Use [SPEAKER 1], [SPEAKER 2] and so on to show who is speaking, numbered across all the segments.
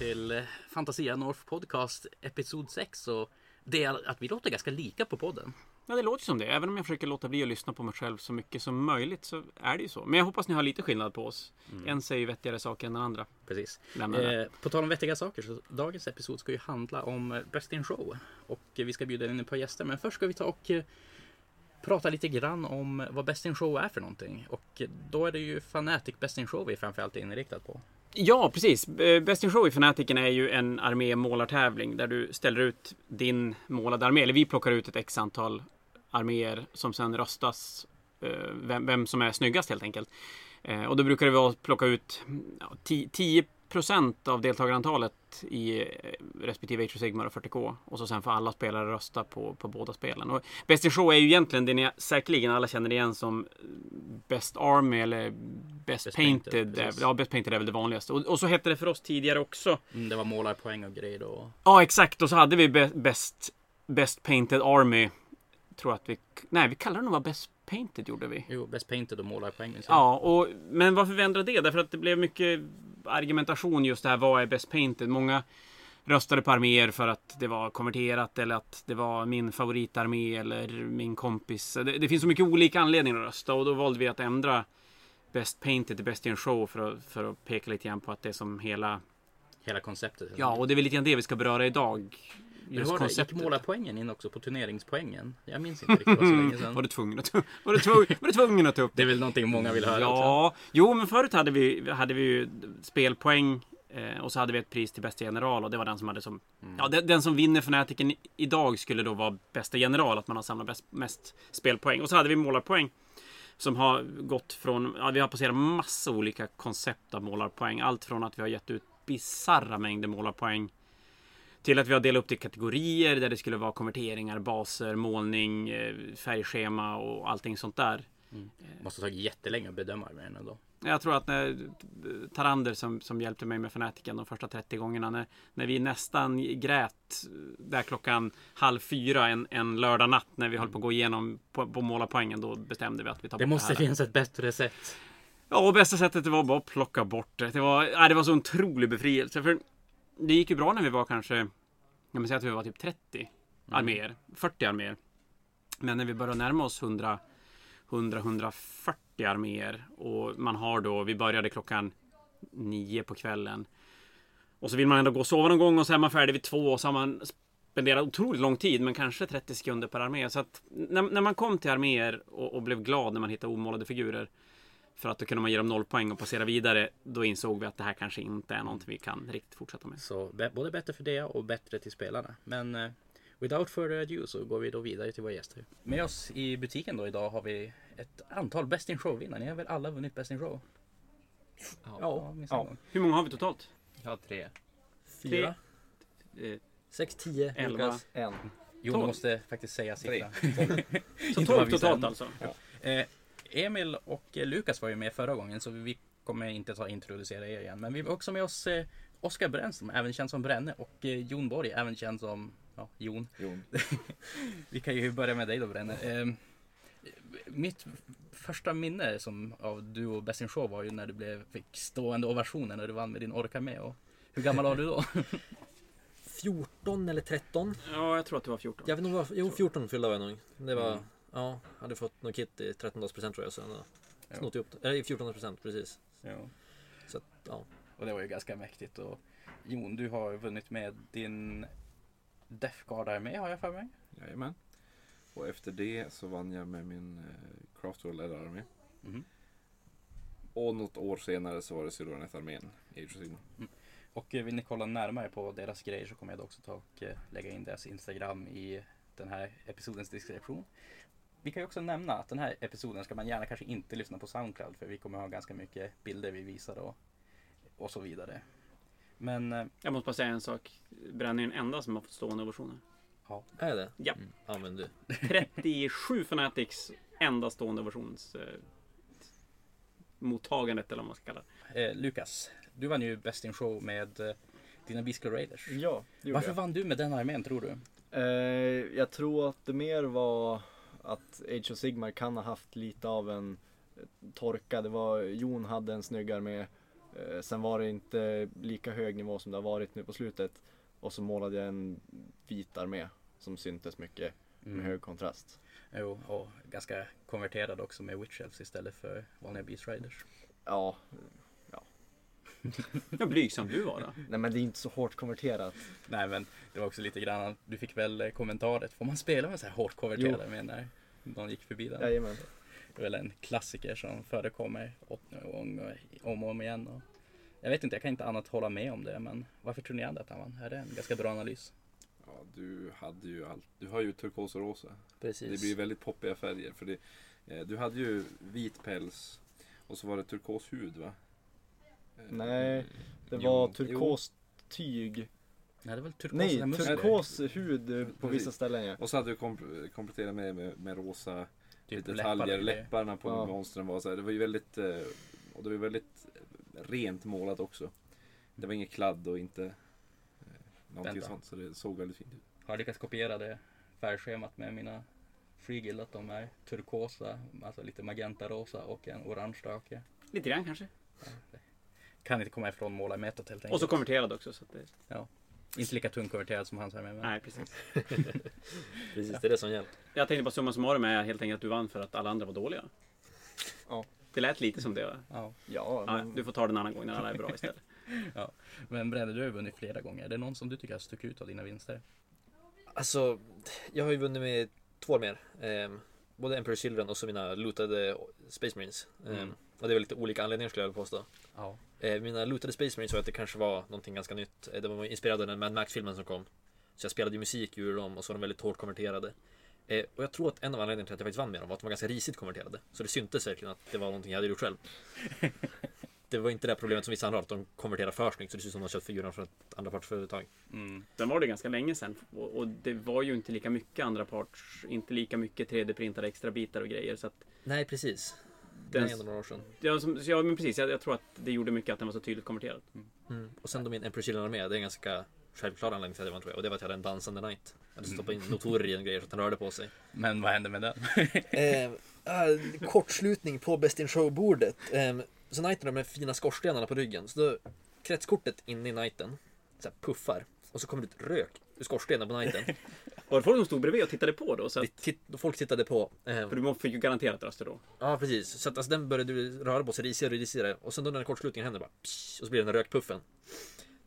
[SPEAKER 1] till Fantasia North Podcast Episod 6. Och det är att vi låter ganska lika på podden.
[SPEAKER 2] Ja, det låter som det. Även om jag försöker låta bli att lyssna på mig själv så mycket som möjligt så är det ju så. Men jag hoppas ni har lite skillnad på oss. En säger vettigare saker än den andra.
[SPEAKER 1] Precis. Eh, på tal om vettiga saker så dagens episod ska ju handla om eh, Best in Show. Och eh, vi ska bjuda in ett par gäster. Men först ska vi ta och eh, prata lite grann om vad Best in Show är för någonting. Och då är det ju Fanatic Best in Show vi framförallt är inriktat på.
[SPEAKER 2] Ja, precis. Best in Show i Fanatiken är ju en armémålartävling där du ställer ut din målade armé. Eller vi plockar ut ett x antal arméer som sen röstas. Eh, vem, vem som är snyggast helt enkelt. Eh, och då brukar det vara att plocka ut 10 10 procent av deltagarantalet i eh, respektive Age of Sigmar och 40K. Och så sen får alla spelare rösta på, på båda spelen. Och Best in Show är ju egentligen det ni säkerligen alla känner igen som Best Army eller Best,
[SPEAKER 1] Best
[SPEAKER 2] Painted.
[SPEAKER 1] Painted,
[SPEAKER 2] ja, Best Painted är väl det vanligaste. Och, och så hette det för oss tidigare också.
[SPEAKER 1] Mm, det var målarpoäng och grejer då.
[SPEAKER 2] Ja, exakt. Och så hade vi be- Best, Best Painted Army. Tror att vi... Nej, vi kallade det nog bara Best Painted gjorde vi.
[SPEAKER 1] Jo, Best Painted och målarpoäng.
[SPEAKER 2] Ja, och, men varför vi ändrade det? Därför att det blev mycket argumentation just det här. Vad är Best Painted? Många röstade på arméer för att det var konverterat eller att det var min favoritarmé eller min kompis. Det, det finns så mycket olika anledningar att rösta och då valde vi att ändra Best Painted till Best in Show för att, för att peka lite grann på att det är som hela...
[SPEAKER 1] Hela konceptet.
[SPEAKER 2] Ja, och det är väl lite grann det vi ska beröra idag.
[SPEAKER 1] Var det? Gick målarpoängen in också på turneringspoängen? Jag minns inte riktigt, det var så länge sedan.
[SPEAKER 2] Var du tvungen att, var du tvungen, var du tvungen att ta upp
[SPEAKER 1] Det är väl någonting många vill höra också.
[SPEAKER 2] Ja, jo men förut hade vi, hade vi ju spelpoäng eh, och så hade vi ett pris till bästa general och det var den som hade som...
[SPEAKER 1] Mm.
[SPEAKER 2] Ja, den, den som vinner Fanatiken idag skulle då vara bästa general, att man har samlat bäst, mest spelpoäng. Och så hade vi målarpoäng. Som har gått från, ja, vi har passerat massa olika koncept av målarpoäng. Allt från att vi har gett ut bisarra mängder målarpoäng. Till att vi har delat upp det i kategorier där det skulle vara konverteringar, baser, målning, eh, färgschema och allting sånt där.
[SPEAKER 1] Måste ha tagit jättelänge att bedöma armén då.
[SPEAKER 2] Jag tror att när Tarander som, som hjälpte mig med Fanatiken de första 30 gångerna när, när vi nästan grät där klockan halv fyra en, en lördag natt när vi höll på att gå igenom på, på målarpoängen då bestämde vi att vi tar
[SPEAKER 1] Det
[SPEAKER 2] bort
[SPEAKER 1] måste
[SPEAKER 2] det här.
[SPEAKER 1] finnas ett bättre sätt.
[SPEAKER 2] Ja, och bästa sättet det var bara att plocka bort det. Det var, nej, det var så otrolig befrielse. För det gick ju bra när vi var kanske, jag säga att vi var typ 30 arméer, 40 arméer. Men när vi började närma oss 100, 100-140 arméer och man har då, vi började klockan nio på kvällen. Och så vill man ändå gå och sova någon gång och så är man färdig vid två och så har man spenderat otroligt lång tid, men kanske 30 sekunder per armé. Så att när, när man kom till arméer och, och blev glad när man hittade omålade figurer för att då kunde man ge dem noll poäng och passera vidare. Då insåg vi att det här kanske inte är någonting vi kan riktigt fortsätta med.
[SPEAKER 1] Så både bättre för det och bättre till spelarna. Men eh, without further ado så går vi då vidare till våra gäster. Med oss i butiken då idag har vi ett antal Best in Show-vinnare. Ni har väl alla vunnit Best in Show? Ja,
[SPEAKER 2] Ja.
[SPEAKER 1] gång.
[SPEAKER 2] Hur många har vi totalt?
[SPEAKER 3] Jag har tre.
[SPEAKER 4] Fyra,
[SPEAKER 2] Eh,
[SPEAKER 4] sex, tio,
[SPEAKER 2] Elva.
[SPEAKER 4] Lukas.
[SPEAKER 3] En.
[SPEAKER 1] Jo,
[SPEAKER 2] Tolv.
[SPEAKER 1] du måste faktiskt säga
[SPEAKER 3] Tre.
[SPEAKER 1] siffran.
[SPEAKER 2] Så
[SPEAKER 1] Inte bara
[SPEAKER 2] 12
[SPEAKER 1] visa
[SPEAKER 2] totalt alltså?
[SPEAKER 1] Eh, Emil och eh, Lukas var ju med förra gången så vi kommer inte ta introducera er igen. Men vi har också med oss eh, Oskar Brännström, även känd som Bränne och eh, Jon Borg, även känd som ja, Jon.
[SPEAKER 3] Jon.
[SPEAKER 1] Vi kan ju börja med dig då Bränne. Eh, mitt första minne som av du och Best in Show var ju när du blev, fick stående ovationer när du vann med din orka med. Och hur gammal var du då?
[SPEAKER 4] 14 eller 13.
[SPEAKER 2] Ja, jag tror att det var 14.
[SPEAKER 4] Jag vet vad, jo 14 fyllde jag nog. Det var,
[SPEAKER 1] Mm.
[SPEAKER 4] Ja, hade fått någon kit i 13-dagspresent tror jag. Så jag
[SPEAKER 1] Ja.
[SPEAKER 4] snott upp det. Eller i 14-dagspresent precis.
[SPEAKER 1] ja.
[SPEAKER 4] Så att, ja.
[SPEAKER 1] Och det var ju ganska mäktigt. Och Jon, du har vunnit med din Death Guard-armé har jag för mig.
[SPEAKER 3] Jajamän. Och efter det så vann jag med min eh, Craftwell Armé.
[SPEAKER 1] Mhm.
[SPEAKER 3] Och något år senare så var det Syronet-armén i Age of Sigmar.
[SPEAKER 1] Och eh, vill ni kolla närmare på deras grejer så kommer jag då också ta och eh, lägga in deras Instagram i den här episodens deskription. Vi kan ju också nämna att den här episoden ska man gärna kanske inte lyssna på Soundcloud för vi kommer ha ganska mycket bilder vi visar och, och så vidare. Men eh,
[SPEAKER 2] Jag måste bara säga en sak. Bränn är den enda som har fått stående ovationer.
[SPEAKER 1] ja,
[SPEAKER 4] Är det?
[SPEAKER 2] Ja.
[SPEAKER 4] Mm. Ja men du.
[SPEAKER 2] 37 Fanatics enda stående ovations eh, mottagandet eller vad man ska kalla det.
[SPEAKER 1] eh, Lukas, du vann ju Best in Show med eh, dina Beastclaw Raiders.
[SPEAKER 5] Ja, det gjorde
[SPEAKER 1] Varför
[SPEAKER 5] jag.
[SPEAKER 1] vann du med den armén tror du?
[SPEAKER 5] Eh, jag tror att det mer var att Age of Sigmar kan ha haft lite av en eh, torka. Det var, Jon hade en snygg armé Eh, sen var det inte lika hög nivå som det har varit nu på slutet. Och så målade jag en vit armé som syntes mycket med
[SPEAKER 1] Mm.
[SPEAKER 5] hög kontrast.
[SPEAKER 1] Jo, och ganska konverterad också med Witch Elves istället för vanliga Beast Riders.
[SPEAKER 5] Ja,
[SPEAKER 2] Ja, blygsam du var då.
[SPEAKER 5] nej men det är inte så hårt konverterat.
[SPEAKER 1] Nej men det var också lite grann, du fick väl eh, kommentaret, får man spela med så här hårt konverterade med när någon gick förbi den?
[SPEAKER 5] Jajamän.
[SPEAKER 1] Det är väl en klassiker som förekommer åt- om om och om igen. Och jag vet inte, jag kan inte annat hålla med om det men varför tror ni ändå att han vann? Är det en ganska bra analys?
[SPEAKER 3] Ja, du hade ju allt. Du har ju turkos och rosa.
[SPEAKER 4] Precis.
[SPEAKER 3] Det blir väldigt poppiga färger. För det, eh, du hade ju vit päls och så var det turkos hud va? Eh,
[SPEAKER 5] Nej, det var
[SPEAKER 3] jo.
[SPEAKER 5] turkost tyg.
[SPEAKER 1] Nej det väl turkos
[SPEAKER 5] Nej, turkos hud eh, på
[SPEAKER 3] Precis.
[SPEAKER 5] vissa ställen ja.
[SPEAKER 3] Och så hade du kom- kompletterat med, med, med rosa
[SPEAKER 1] Typ
[SPEAKER 3] detaljer.
[SPEAKER 1] läppar.
[SPEAKER 3] Läpparna på
[SPEAKER 5] Ja.
[SPEAKER 3] monstren var så här. Det var ju väldigt, eh, och det var väldigt rent målat också. Det var inget kladd och inte eh, någonting
[SPEAKER 1] Vänta.
[SPEAKER 3] sånt. Så det såg väldigt fint ut.
[SPEAKER 1] Har lyckats kopiera det färgschemat med mina Freeguild att de är turkosa, alltså lite magenta rosa och en orange drake.
[SPEAKER 2] Lite grann kanske.
[SPEAKER 1] Kan inte komma ifrån målarmetat helt enkelt.
[SPEAKER 2] Och så konverterad också. Så att det...
[SPEAKER 1] Inte lika tungt konverterad som hans här med. Men...
[SPEAKER 2] Nej, precis.
[SPEAKER 4] Precis, det är det som gäller.
[SPEAKER 2] Jag tänkte på summa summarum är helt enkelt att du vann för att alla andra var dåliga.
[SPEAKER 5] Ja.
[SPEAKER 2] Det lät lite som det. va?
[SPEAKER 1] Ja.
[SPEAKER 5] Ja,
[SPEAKER 2] Ja,
[SPEAKER 5] men,
[SPEAKER 2] du får ta den en annan gång när alla är bra istället.
[SPEAKER 1] Men Brände, du har ju vunnit flera gånger. Är det någon som du tycker har stuckit ut av dina vinster?
[SPEAKER 4] Alltså, jag har ju vunnit med två mer. Ehm, både Emperor Children och så mina lootade Space Marines. Ehm,
[SPEAKER 1] Mm.
[SPEAKER 4] Och det är väl lite olika anledningar skulle jag vilja påstå.
[SPEAKER 1] Ja.
[SPEAKER 4] Eh, mina lootade Space Marines var att det kanske var någonting ganska nytt. Eh, de var inspirerade av den Mad Max-filmen som kom. Så jag spelade ju musik ur dem och så var de väldigt hårt konverterade. Eh, och jag tror att en av anledningarna till att jag faktiskt vann med dem var att de var ganska risigt konverterade. Så det syntes verkligen att det var någonting jag hade gjort själv. det var inte det problemet som vissa andra har, att de konverterar för snyggt så det ser ut som att de har köpt figurerna från ett andrapartsföretag.
[SPEAKER 1] Mm.
[SPEAKER 2] Den var det ganska länge sedan och, och det var ju inte lika mycket andra parts, inte lika mycket 3D-printade extra bitar och grejer. Så att,
[SPEAKER 4] Nej, precis. Det
[SPEAKER 2] Den-
[SPEAKER 4] är några år sedan.
[SPEAKER 2] ja, som, så ja, men precis. Jag, jag tror att det gjorde mycket att den var så tydligt konverterad.
[SPEAKER 4] Mm. Och sen då min Emperor Children armé, det är en ganska självklar anledning till att jag tror jag. Och det var att jag hade en dansande knight. Jag hade stoppat in notorer i en grej så att den rörde på sig.
[SPEAKER 1] Men vad hände med den?
[SPEAKER 4] Eh, ah, kortslutning på Best in Show-bordet. Eh, så knighten har de här fina skorstenarna på ryggen. Så då kretskortet inne i knighten så här puffar. Och så kommer det ut rök ur skorstenen på knighten.
[SPEAKER 2] Var det folk som stod bredvid och tittade på då? Så att,
[SPEAKER 4] titt- folk tittade på. Eh,
[SPEAKER 2] för du fick ju garanterat röster då.
[SPEAKER 4] ja, precis. Så att alltså, den började röra på sig risigare och risigare. Och sen då när kortslutningen händer bara psh, och så blir det den rökpuffen.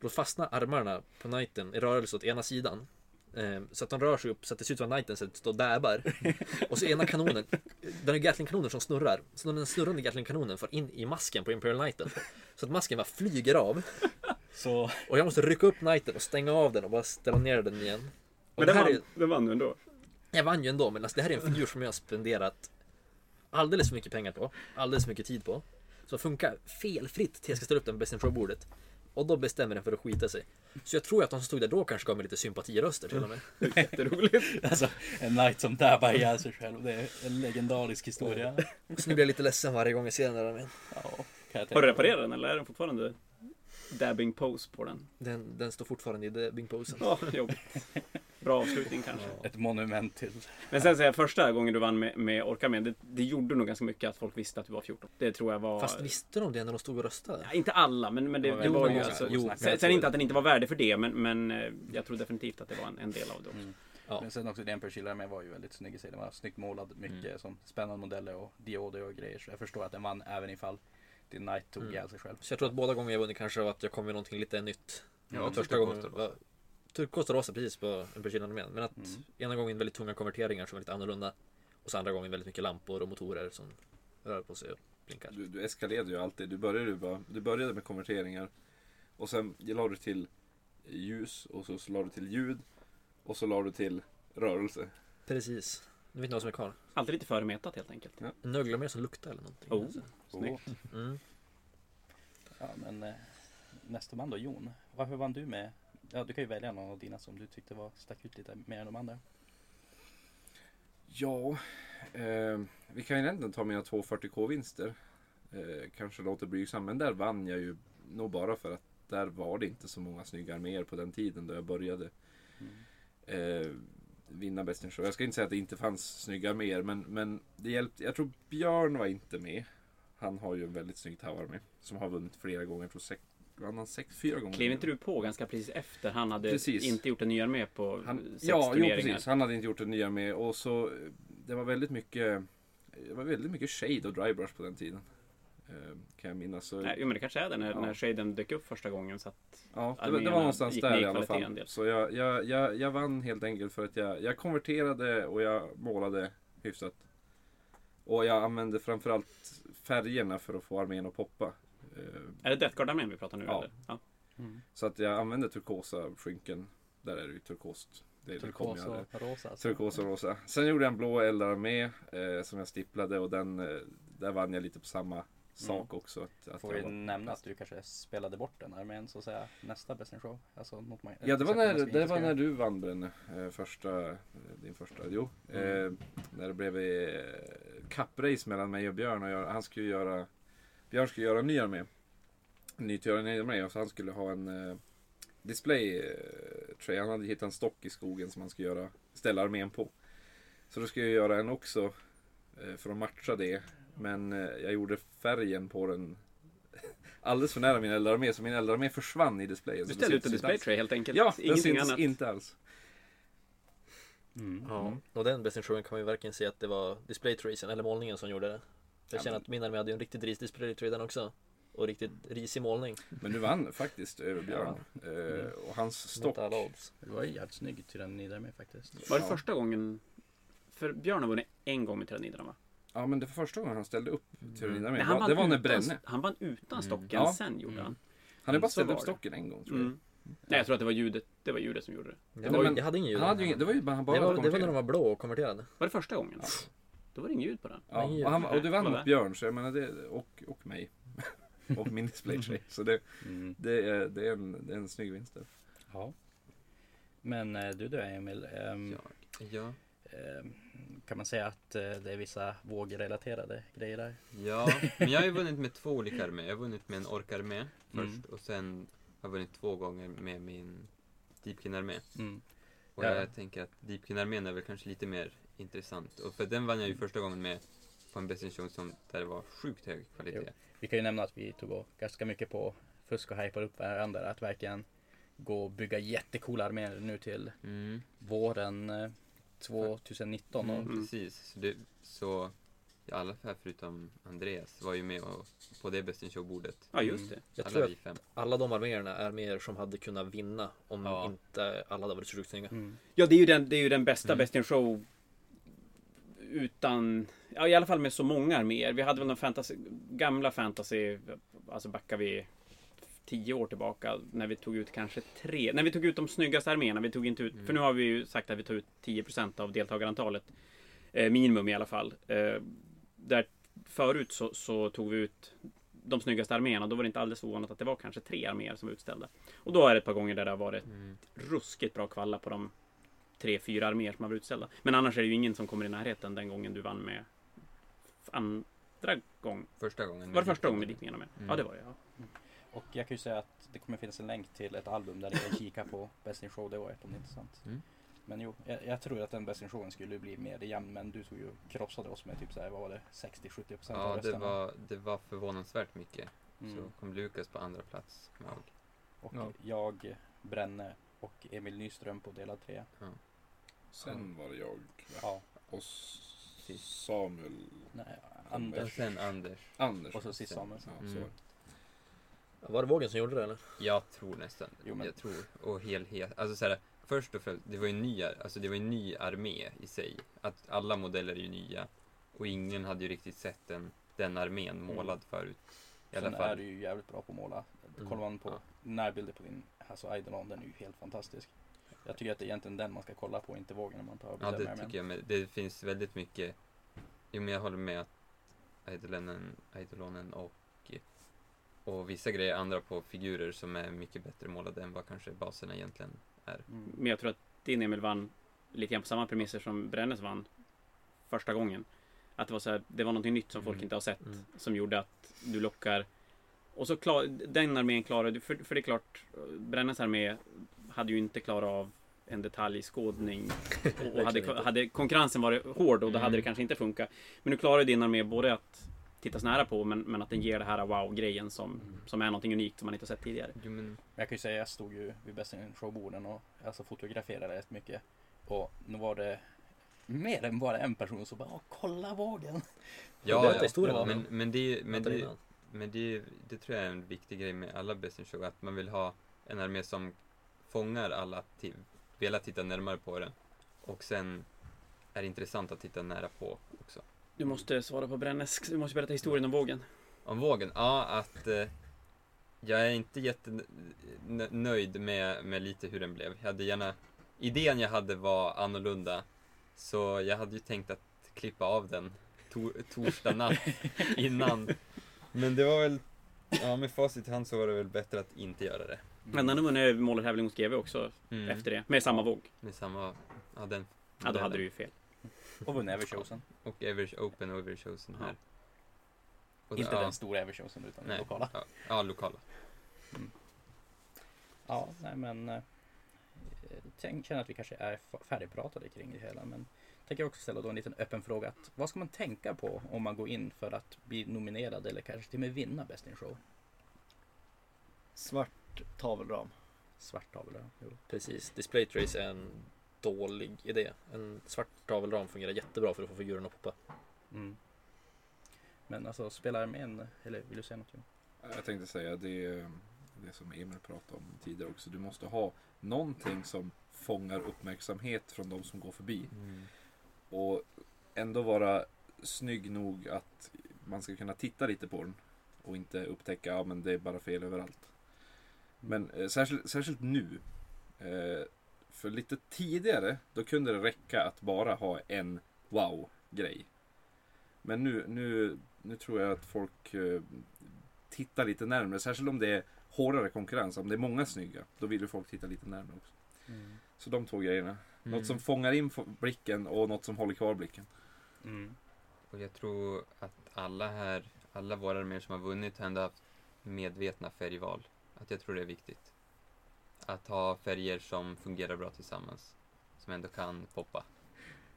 [SPEAKER 4] Då fastnar armarna på knighten i rörelse åt ena sidan. Eh, så att de rör sig upp så att det ser ut som att knighten det står och dabbar. Och så ena kanonen, den är Gatling-kanonen som snurrar. Så den snurrande Gatling-kanonen får in i masken på Imperial Knighten. Så att masken bara flyger av.
[SPEAKER 1] Så
[SPEAKER 4] Och jag måste rycka upp Knighten och stänga av den och bara ställa ner den igen. Och
[SPEAKER 2] Men
[SPEAKER 4] det
[SPEAKER 2] den
[SPEAKER 4] här
[SPEAKER 2] vann,
[SPEAKER 4] är,
[SPEAKER 2] den vann du ändå.
[SPEAKER 4] jag vann ju ändå, men alltså det här är en figur som jag har spenderat alldeles för mycket pengar på. Alldeles för mycket tid på. Som funkar felfritt till jag ska ställa upp den på Best in Show-bordet. Och då bestämmer den för att skita sig. Så jag tror att de som stod där då kanske gav mig lite sympatiröster till och med.
[SPEAKER 2] Jätteroligt.
[SPEAKER 1] alltså en knight som dabbar ihjäl sig själv. Det är en legendarisk historia.
[SPEAKER 4] Så nu blir jag lite ledsen varje gång jag ser den där armén.
[SPEAKER 1] Ja,
[SPEAKER 2] Har du reparerat den eller är den fortfarande dabbing pose på den?
[SPEAKER 4] Den, den står fortfarande i dubbingposen.
[SPEAKER 2] Ja, jobbigt. Bra avslutning kanske.
[SPEAKER 1] Ett monument till.
[SPEAKER 2] Men sen säger jag första gången du vann med, med Orkamen, det, det gjorde nog ganska mycket att folk visste att du var 14. Det tror jag var...
[SPEAKER 4] Fast visste de det när de stod och röstade?
[SPEAKER 2] Ja, inte alla, men, men det, det var ju alltså... Jo, sen, sen inte att den inte var värdig för det, men, men eh, jag tror definitivt att det var en, en del av det också.
[SPEAKER 1] Mm.
[SPEAKER 4] Ja.
[SPEAKER 1] Men sen också den Perchilla med var ju väldigt snygg i sig. Den var snyggt målad, mycket
[SPEAKER 4] Mm.
[SPEAKER 1] som spännande modeller och dioder och grejer. Så jag förstår att den vann även ifall din Knight tog
[SPEAKER 4] Mm.
[SPEAKER 1] ihjäl sig själv.
[SPEAKER 4] Så jag tror att båda gånger jag vunnit kanske var att jag kom med någonting lite nytt.
[SPEAKER 3] Ja,
[SPEAKER 4] första gången var turkos och rosa precis på en armén. Men att
[SPEAKER 1] Mm.
[SPEAKER 4] ena gången väldigt tunga konverteringar som var lite annorlunda. Och så andra gången väldigt mycket lampor och motorer som rör på sig och blinkar.
[SPEAKER 3] Du, du eskalerade ju alltid. Du började, ju bara, du började med konverteringar. Och sen la du till ljus och så, så la du till ljud. Och så la du till rörelse.
[SPEAKER 4] Precis. Nu vet ni vad som är kvar.
[SPEAKER 2] Alltid lite förmetat helt enkelt.
[SPEAKER 4] En nöglarmé som luktar eller någonting.
[SPEAKER 2] Oh.
[SPEAKER 4] Alltså.
[SPEAKER 2] Snyggt.
[SPEAKER 4] Mm.
[SPEAKER 1] Ja, men eh, nästa man då, Jon. Varför vann du med? Ja, du kan ju välja någon av dina som du tyckte var stack ut lite mer än de andra.
[SPEAKER 3] Ja, eh, vi kan ju egentligen ta mina två 40k-vinster. Eh, kanske låter blygsam, men där vann jag ju nog bara för att där var det inte så många snygga arméer på den tiden då jag började eh, vinna Best in Show. Jag ska inte säga att det inte fanns snygga arméer, men, men det hjälpte. Jag tror Björn var inte med. Han har ju en väldigt snygg Tau-armé. Som har vunnit flera gånger. Jag tror sex, vann han sex, fyra gånger.
[SPEAKER 2] Klev inte du på ganska precis efter han hade
[SPEAKER 3] Precis.
[SPEAKER 2] inte gjort en ny armé på
[SPEAKER 3] Han,
[SPEAKER 2] sex
[SPEAKER 3] ja, jo, precis. Han hade inte gjort en ny armé. Och så, det var väldigt mycket det var väldigt mycket shade och drybrush på den tiden. Eh, kan jag minnas. Så,
[SPEAKER 2] Nej, jo, men det kanske är det när,
[SPEAKER 3] Ja.
[SPEAKER 2] när shaden dök upp första gången. Så att,
[SPEAKER 3] ja, det, var- det var någonstans där
[SPEAKER 2] i
[SPEAKER 3] alla fall. Så jag, jag, jag, jag vann helt enkelt för att jag, jag konverterade och jag målade hyfsat. Och jag använde framförallt färgerna för att få armén att poppa. Eh,
[SPEAKER 2] är det Death Guard-armén vi pratar nu?
[SPEAKER 3] Ja.
[SPEAKER 2] Eller? Ja.
[SPEAKER 1] Mm.
[SPEAKER 3] Så att jag använde turkosa skynken. Där är det ju turkost. Det, det kom
[SPEAKER 1] Turkos
[SPEAKER 3] jag
[SPEAKER 1] och rosa. alltså.
[SPEAKER 3] Turkos och rosa. Sen gjorde jag en blå eldarmé eh, som jag stipplade och den, eh, där vann jag lite på samma sak också. Att, att
[SPEAKER 1] Får vi
[SPEAKER 3] var-
[SPEAKER 1] nämna att du kanske spelade bort den armén så att säga nästa Best in Show. Alltså, något man,
[SPEAKER 3] Ja det var när, det var när du vann Brenne. Eh, första, eh, din första. Jo.
[SPEAKER 1] Mm.
[SPEAKER 3] Eh, när det blev eh, kapprace mellan mig och Björn. Och jag, han skulle göra Björn skulle göra en ny armé. En ny till en ny armé. Och så han skulle ha en eh, display eh, tray. Han hade hittat en stock i skogen som han skulle göra, ställa armén på. Så då skulle jag göra en också. Eh, för att matcha det. Men eh, jag gjorde färgen på den alldeles för nära min eldarmé. Så min eldarmé försvann i displayen.
[SPEAKER 2] Du
[SPEAKER 3] så det
[SPEAKER 2] ställde ut en display tray helt enkelt.
[SPEAKER 3] Ja, den syns
[SPEAKER 2] annat.
[SPEAKER 3] inte alls.
[SPEAKER 1] Mm.
[SPEAKER 4] Ja, och den Showen kan man ju verkligen se att det var display tracen eller målningen som gjorde det. Jag
[SPEAKER 3] Ja,
[SPEAKER 4] känner att min armé hade ju en riktigt risig display tray den också. Och riktigt risig målning.
[SPEAKER 3] Men du vann faktiskt över Björn. Eh, och hans stock.
[SPEAKER 1] Det var ju jävligt snygg tyrannider med faktiskt.
[SPEAKER 2] Var det
[SPEAKER 3] Ja.
[SPEAKER 2] första gången? För Björn har vunnit en gång med Tyranniderna va?
[SPEAKER 3] Ja men det var första gången han ställde upp med.
[SPEAKER 2] han
[SPEAKER 3] Det
[SPEAKER 2] vann
[SPEAKER 3] var när
[SPEAKER 2] utan,
[SPEAKER 3] Brenne.
[SPEAKER 2] Han vann utan
[SPEAKER 4] Mm.
[SPEAKER 2] stocken,
[SPEAKER 3] Ja.
[SPEAKER 2] sen gjorde han.
[SPEAKER 3] Han hade bara ställt upp stocken en gång tror jag.
[SPEAKER 2] Mm. Nej, jag tror att det var ljudet, det var ljudet som gjorde det.
[SPEAKER 4] Det var,
[SPEAKER 3] men
[SPEAKER 4] jag hade ingen ljud.
[SPEAKER 3] Han hade ju, det var ju bara han bara
[SPEAKER 4] det, var, det var när de var blå och konverterade.
[SPEAKER 2] Var det första gången?
[SPEAKER 3] Ja.
[SPEAKER 2] Då var det inget ljud på den.
[SPEAKER 3] Ja, och, han, och du vann
[SPEAKER 2] Var
[SPEAKER 3] mot? Björn så jag menar det, och, och mig. och min display tray. Så det,
[SPEAKER 1] Mm.
[SPEAKER 3] det, är, det, är en, det är en snygg vinst där.
[SPEAKER 1] Ja. Men eh, du då Emil,
[SPEAKER 6] Ja. ja.
[SPEAKER 1] ehm, kan man säga att eh, det är vissa vågrelaterade grejer där?
[SPEAKER 6] Ja, men jag har ju vunnit med två olika arméer. Jag har vunnit med en orkarmé först
[SPEAKER 1] Mm.
[SPEAKER 6] och sen har jag vunnit två gånger med min Deepkin-armé.
[SPEAKER 1] Mm.
[SPEAKER 6] Och
[SPEAKER 1] Ja.
[SPEAKER 6] jag tänker att Deepkin-armén är väl kanske lite mer intressant. Och för den vann jag ju första gången med på en Show som där det var sjukt hög kvalitet.
[SPEAKER 1] Vi kan ju nämna att vi tog och ganska mycket på fusk och hypar upp varandra. Att verkligen gå och bygga jättecoola arméer nu till
[SPEAKER 6] Mm.
[SPEAKER 1] våren eh, 2019. Och,
[SPEAKER 6] Mm, precis. Så, det, så ja, alla här förutom Andreas var ju med och, på det Best in Show-bordet.
[SPEAKER 2] Ja, just det.
[SPEAKER 4] Jag
[SPEAKER 6] alla
[SPEAKER 4] tror
[SPEAKER 6] vi fem.
[SPEAKER 4] alla de arméerna är arméer som hade kunnat vinna om
[SPEAKER 6] Ja.
[SPEAKER 4] inte alla hade varit så snygga.
[SPEAKER 1] mm.
[SPEAKER 2] Ja, det är ju den, det är ju den bästa
[SPEAKER 6] Mm.
[SPEAKER 2] Best in Show utan, ja i alla fall med så många arméer. Vi hade väl någon fantasy, gamla fantasy, alltså backar vi tio år tillbaka när vi tog ut kanske tre, när vi tog ut de snyggaste arméerna. Vi tog inte ut,
[SPEAKER 6] Mm.
[SPEAKER 2] för nu har vi ju sagt att vi tar ut 10% av deltagarantalet. Eh, minimum i alla fall. Eh, där förut så, så tog vi ut de snyggaste arméerna. Då var det inte alldeles ovanligt att det var kanske tre arméer som var utställda. Och då är det ett par gånger där det har varit
[SPEAKER 6] Mm.
[SPEAKER 2] ruskigt bra kvalla på de tre, fyra arméer som har varit utställda. Men annars är det ju ingen som kommer i närheten den gången du vann med andra gång.
[SPEAKER 6] Första gången.
[SPEAKER 2] Var det första gången med Dickningarna med?
[SPEAKER 6] Mm.
[SPEAKER 2] Ja, det var det. Ja.
[SPEAKER 1] och jag kan ju säga att det kommer finnas en länk till ett album där ni kan kika på Best in Show det året om det är intressant.
[SPEAKER 6] Mm.
[SPEAKER 1] Men jo, jag, jag tror att den Best in Showen skulle bli mer jämn men du tog ju krossade oss med typ så här, vad var det, 60-70% av
[SPEAKER 6] Ja, det
[SPEAKER 1] rösterna.
[SPEAKER 6] var, det var förvånansvärt mycket.
[SPEAKER 1] Mm.
[SPEAKER 6] Så kom Lukas på andra plats. med jag.
[SPEAKER 1] Och
[SPEAKER 3] Ja.
[SPEAKER 1] jag, Brenne och Emil Nyström på delad tre.
[SPEAKER 3] Sen var det jag
[SPEAKER 1] Ja,
[SPEAKER 3] och Samuel
[SPEAKER 1] nej,
[SPEAKER 6] Och
[SPEAKER 1] Anders.
[SPEAKER 6] sen Anders.
[SPEAKER 3] Anders.
[SPEAKER 1] Och så sist Samuel.
[SPEAKER 3] Ja, så
[SPEAKER 6] Mm.
[SPEAKER 3] var det.
[SPEAKER 4] Var det Vågen som gjorde det eller?
[SPEAKER 6] Jag tror nästan.
[SPEAKER 1] Jo, men-
[SPEAKER 6] Jag tror. Och helhet. Alltså så här, först och främst, det var ju en ny, alltså det var en ny armé i sig. Att alla modeller är ju nya. Och ingen hade ju riktigt sett den, den armén målad förut. I alla
[SPEAKER 1] Sen är
[SPEAKER 6] fall.
[SPEAKER 1] du ju jävligt bra på att måla.
[SPEAKER 4] Mm.
[SPEAKER 1] Kollar man på
[SPEAKER 6] Ja.
[SPEAKER 1] närbilder på din alltså Eidolon, den är ju helt fantastisk. Jag tycker att det är egentligen den man ska kolla på, inte vågen när man tar
[SPEAKER 6] Ja, det
[SPEAKER 1] med
[SPEAKER 6] tycker jag. Men det finns väldigt mycket. Jo, men jag håller med att Eidolonen, Eidolonen och, och vissa grejer andra på figurer som är mycket bättre målade än vad kanske baserna egentligen är.
[SPEAKER 1] Mm.
[SPEAKER 2] Men jag tror att din Emil vann lite grann på samma premisser som Brännes vann första gången. Att det var så här, det var någonting nytt som folk
[SPEAKER 6] Mm.
[SPEAKER 2] inte har sett.
[SPEAKER 4] Mm.
[SPEAKER 2] Som gjorde att du lockar. Och så klar, den armén klarade du, för, för det är klart, Brännes armé hade ju inte klarat av en detaljskådning. Och, hade, hade konkurrensen varit hård och då hade
[SPEAKER 6] Mm.
[SPEAKER 2] det kanske inte funkat. Men du klarade din armé både att tittas nära på men, men att den ger det här wow-grejen som, som är någonting unikt som man inte har sett tidigare.
[SPEAKER 6] Jo, men,
[SPEAKER 1] jag kan ju säga, jag stod ju vid Best in Show-borden och alltså fotograferade rätt mycket. Och nu var det mer än bara en person som bara Åh, kolla vågen.
[SPEAKER 6] ja, ja, men, men, det, men, det, men det, det tror jag är en viktig grej med alla Best in Show. Att man vill ha en armé som fångar alla att vilja titta närmare på den. Och sen är det intressant att titta nära på också.
[SPEAKER 2] Du måste svara på Brännes, du måste berätta historien om vågen.
[SPEAKER 6] Om vågen? Ja, att eh, jag är inte jättenöjd med, med lite hur den blev. Jag hade gärna... Idén jag hade var annorlunda. Så jag hade ju tänkt att klippa av den to, torsdag natt innan. Men det var väl... Ja, med facit i hand så var det väl bättre att inte göra det.
[SPEAKER 2] Men den har vunnit målartävling mot GV också
[SPEAKER 6] Mm.
[SPEAKER 2] efter det. Med samma våg.
[SPEAKER 6] Med samma... Ja, den...
[SPEAKER 2] Ja, då hade du ju fel.
[SPEAKER 1] Och vunnit Everchosen.
[SPEAKER 6] Och Evers Open och Everchosen här. Och
[SPEAKER 1] Inte
[SPEAKER 6] ja,
[SPEAKER 1] den stora Everchosen utan den
[SPEAKER 6] nej,
[SPEAKER 1] lokala.
[SPEAKER 6] Ja, ja, lokala.
[SPEAKER 1] Ja, nej men. eh, Tänk, känner att vi kanske är färdigpratade kring det hela. Men tänker också ställa då en liten öppen fråga. Att, vad ska man tänka på om man går in för att bli nominerad eller kanske till och med vinna Best in Show?
[SPEAKER 5] Svart tavelram.
[SPEAKER 1] Svart tavla. Jo.
[SPEAKER 4] Precis. Display trace är en dålig idé. En svart tavelram fungerar jättebra för att få figuren att poppa.
[SPEAKER 1] Mm. Men alltså spelar armén, eller vill du säga något?
[SPEAKER 3] Jag tänkte säga det, det som Emil pratade om tidigare också. Du måste ha någonting som fångar uppmärksamhet från de som går förbi. Och ändå vara snygg nog att man ska kunna titta lite på den. Och inte upptäcka att ja, det är bara fel överallt. Men eh, särskilt, särskilt nu. Eh, för lite tidigare då kunde det räcka att bara ha en wow-grej. Men nu, nu, nu tror jag att folk eh, tittar lite närmare. Särskilt om det är hårdare konkurrens. Om det är många snygga. Då vill ju folk titta lite närmare också. Så de två grejerna.
[SPEAKER 6] Mm.
[SPEAKER 3] Något som fångar in blicken och något som håller kvar blicken.
[SPEAKER 1] Mm.
[SPEAKER 6] Och jag tror att alla här, alla våra arméer som har vunnit har ändå haft medvetna färgval. Att jag tror det är viktigt. Att ha färger som fungerar bra tillsammans. Som ändå kan poppa.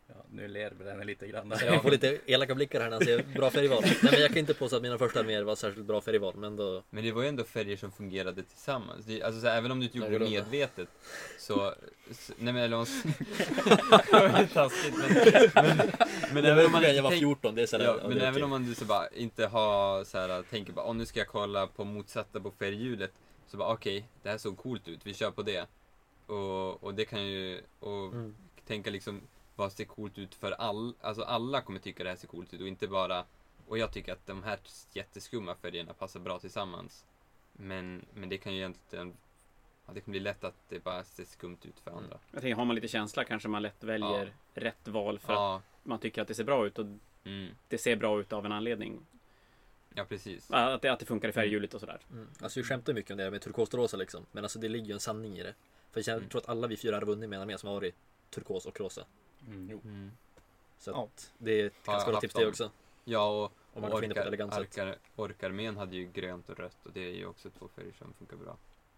[SPEAKER 1] Ja, nu ler Brenner lite grann.
[SPEAKER 4] Jag får lite elaka blickar här när han säger bra färgval. Nej men jag kan inte påstå att mina första arméer var särskilt bra färgval. Men då...
[SPEAKER 6] Men det var ju ändå färger som fungerade tillsammans. Det, alltså så här, även om du inte gjorde det medvetet så... så nej men eller om... det var ju taskigt men... Men, men även om man
[SPEAKER 4] jag var
[SPEAKER 6] tänk-
[SPEAKER 4] 14, det är sådär.
[SPEAKER 6] Ja, men även om man så bara inte har så här, tänker bara, oh, nu ska jag kolla på motsatta på färghjulet. Så bara, okej, det här såg coolt ut, vi kör på det. Och, och det kan ju, och
[SPEAKER 4] Mm.
[SPEAKER 6] tänka liksom, vad ser coolt ut för all, alltså alla kommer tycka det här ser coolt ut och inte bara, och jag tycker att de här jätteskumma färgerna passar bra tillsammans. Men, men det kan ju egentligen, ja, det kan bli lätt att det bara ser skumt ut för andra.
[SPEAKER 2] Jag tänker, har man lite känsla kanske man lätt väljer rätt val för att
[SPEAKER 6] Ja,
[SPEAKER 2] man tycker att det ser bra ut och
[SPEAKER 6] mm,
[SPEAKER 2] det ser bra ut av en anledning.
[SPEAKER 6] ja precis.
[SPEAKER 2] Att det, att det funkar i färghjulet och sådär.
[SPEAKER 4] Mm. Alltså vi skämtar mycket om det med turkos och rosa liksom. Men alltså det ligger ju en sanning i det. För jag
[SPEAKER 6] Mm.
[SPEAKER 4] tror att alla vi fyra har vunnit med en armé som har varit turkos och rosa.
[SPEAKER 1] Mm.
[SPEAKER 6] Mm.
[SPEAKER 4] Så
[SPEAKER 5] Ja.
[SPEAKER 4] att det är ett ganska bra tips det också.
[SPEAKER 6] Ja, och,
[SPEAKER 4] Om man
[SPEAKER 6] och
[SPEAKER 4] det ett
[SPEAKER 6] orkar,
[SPEAKER 4] elegant sätt.
[SPEAKER 6] orkar, orkarmén hade ju grönt och rött och det är ju också två färger som funkar bra.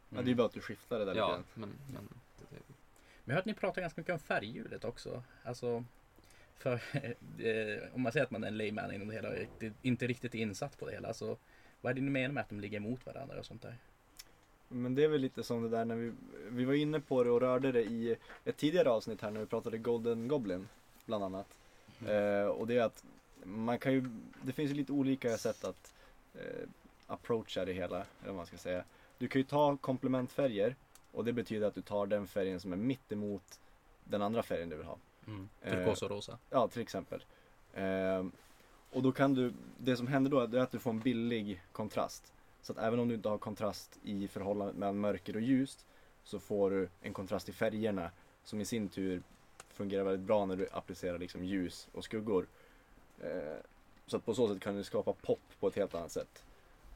[SPEAKER 5] Ja, det är ju bara att du skiftar det där lite
[SPEAKER 6] Ja,
[SPEAKER 5] grann.
[SPEAKER 6] men, men det,
[SPEAKER 1] Men jag har hört att ni pratar ganska mycket om färghjulet också. Alltså, för eh, om man säger att man är en layman inom det hela och inte- riktigt insatt på det hela. Så vad är det ni menar med att de ligger emot varandra och sånt där?
[SPEAKER 5] Men det är väl lite som det där när vi, vi var inne på det och rörde det i ett tidigare avsnitt här när vi pratade Golden Goblin bland annat. Eh, och det är att man kan ju, det finns ju lite olika sätt att eh, approacha det hela, eller vad man ska säga. Du kan ju ta komplementfärger och det betyder att du tar den färgen som är mitt emot den andra färgen du vill ha.
[SPEAKER 1] Mm.
[SPEAKER 5] Eh,
[SPEAKER 1] Turkos och rosa.
[SPEAKER 5] Ja, till exempel. Ehm, och då kan du, det som händer då är att du får en billig kontrast. Så att även om du inte har kontrast i förhållandet mellan mörker och ljust så får du en kontrast i färgerna som i sin tur fungerar väldigt bra när du applicerar liksom ljus och skuggor. Eh, så att på så sätt kan du skapa pop på ett helt annat sätt.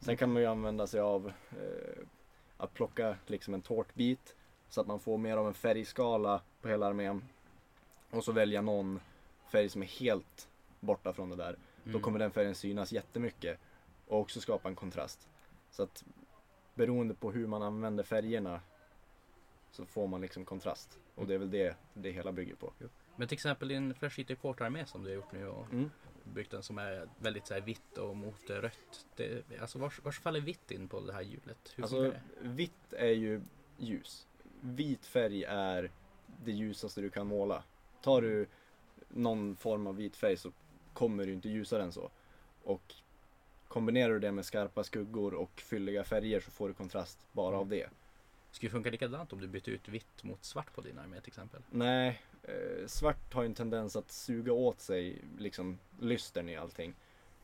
[SPEAKER 5] Sen kan man ju använda sig av eh, att plocka liksom en tårtbit så att man får mer av en färgskala på hela armén. Och så välja någon färg som är helt borta från det där. Då
[SPEAKER 1] Mm.
[SPEAKER 5] kommer den färgen synas jättemycket och också skapa en kontrast. Så att beroende på hur man använder färgerna så får man liksom kontrast. Och det är väl det det hela bygger på.
[SPEAKER 1] Men till exempel din Flash City Court-armé som du har gjort nu och
[SPEAKER 5] Mm.
[SPEAKER 1] byggt den som är väldigt så här, vitt och mot rött. Det, alltså vars, vars faller vitt in på det här hjulet? Hur
[SPEAKER 5] Alltså vitt är ju ljus. Vit färg är det ljusaste du kan måla. Tar du någon form av vit färg så kommer du inte ljusare än så. Och kombinerar du det med skarpa skuggor och fylliga färger så får du kontrast bara av det.
[SPEAKER 1] Skulle det funka likadant om du bytte ut vitt mot svart på din armé till exempel?
[SPEAKER 5] Nej, eh, svart har ju en tendens att suga åt sig liksom lystern i allting.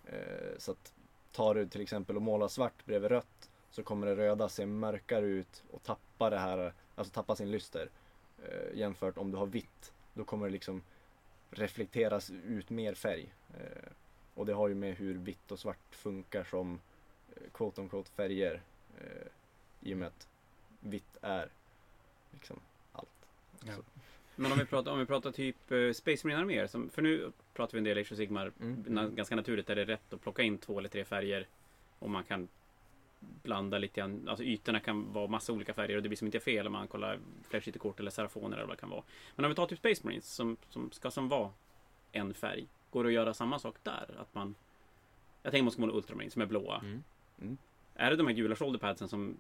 [SPEAKER 5] Eh, så att tar du till exempel och målar svart bredvid rött så kommer det röda se mörkare ut och tappa det här, alltså tappa sin lyster. Eh, jämfört om du har vitt, då kommer det liksom reflekteras ut mer färg. Och det har ju med hur vitt och svart funkar som eh, quote on quote färger. Eh, I och med att vitt är liksom allt.
[SPEAKER 1] Ja.
[SPEAKER 2] Men om vi pratar, om vi pratar typ eh, Space Marine arméer, som, för nu pratar vi en del Age of Sigmar,
[SPEAKER 5] Mm.
[SPEAKER 2] na, ganska naturligt är det rätt att plocka in två eller tre färger och man kan blanda lite grann, alltså ytorna kan vara massa olika färger och det blir som inte fel om man kollar Flash kort eller Serafoner eller vad det kan vara. Men om vi tar typ Space Marines som, som ska som vara en färg, går det att göra samma sak där? Att man, jag tänker man ska måla Ultramarine som är blåa.
[SPEAKER 6] Mm.
[SPEAKER 2] Är det de här gula shoulderpadsen som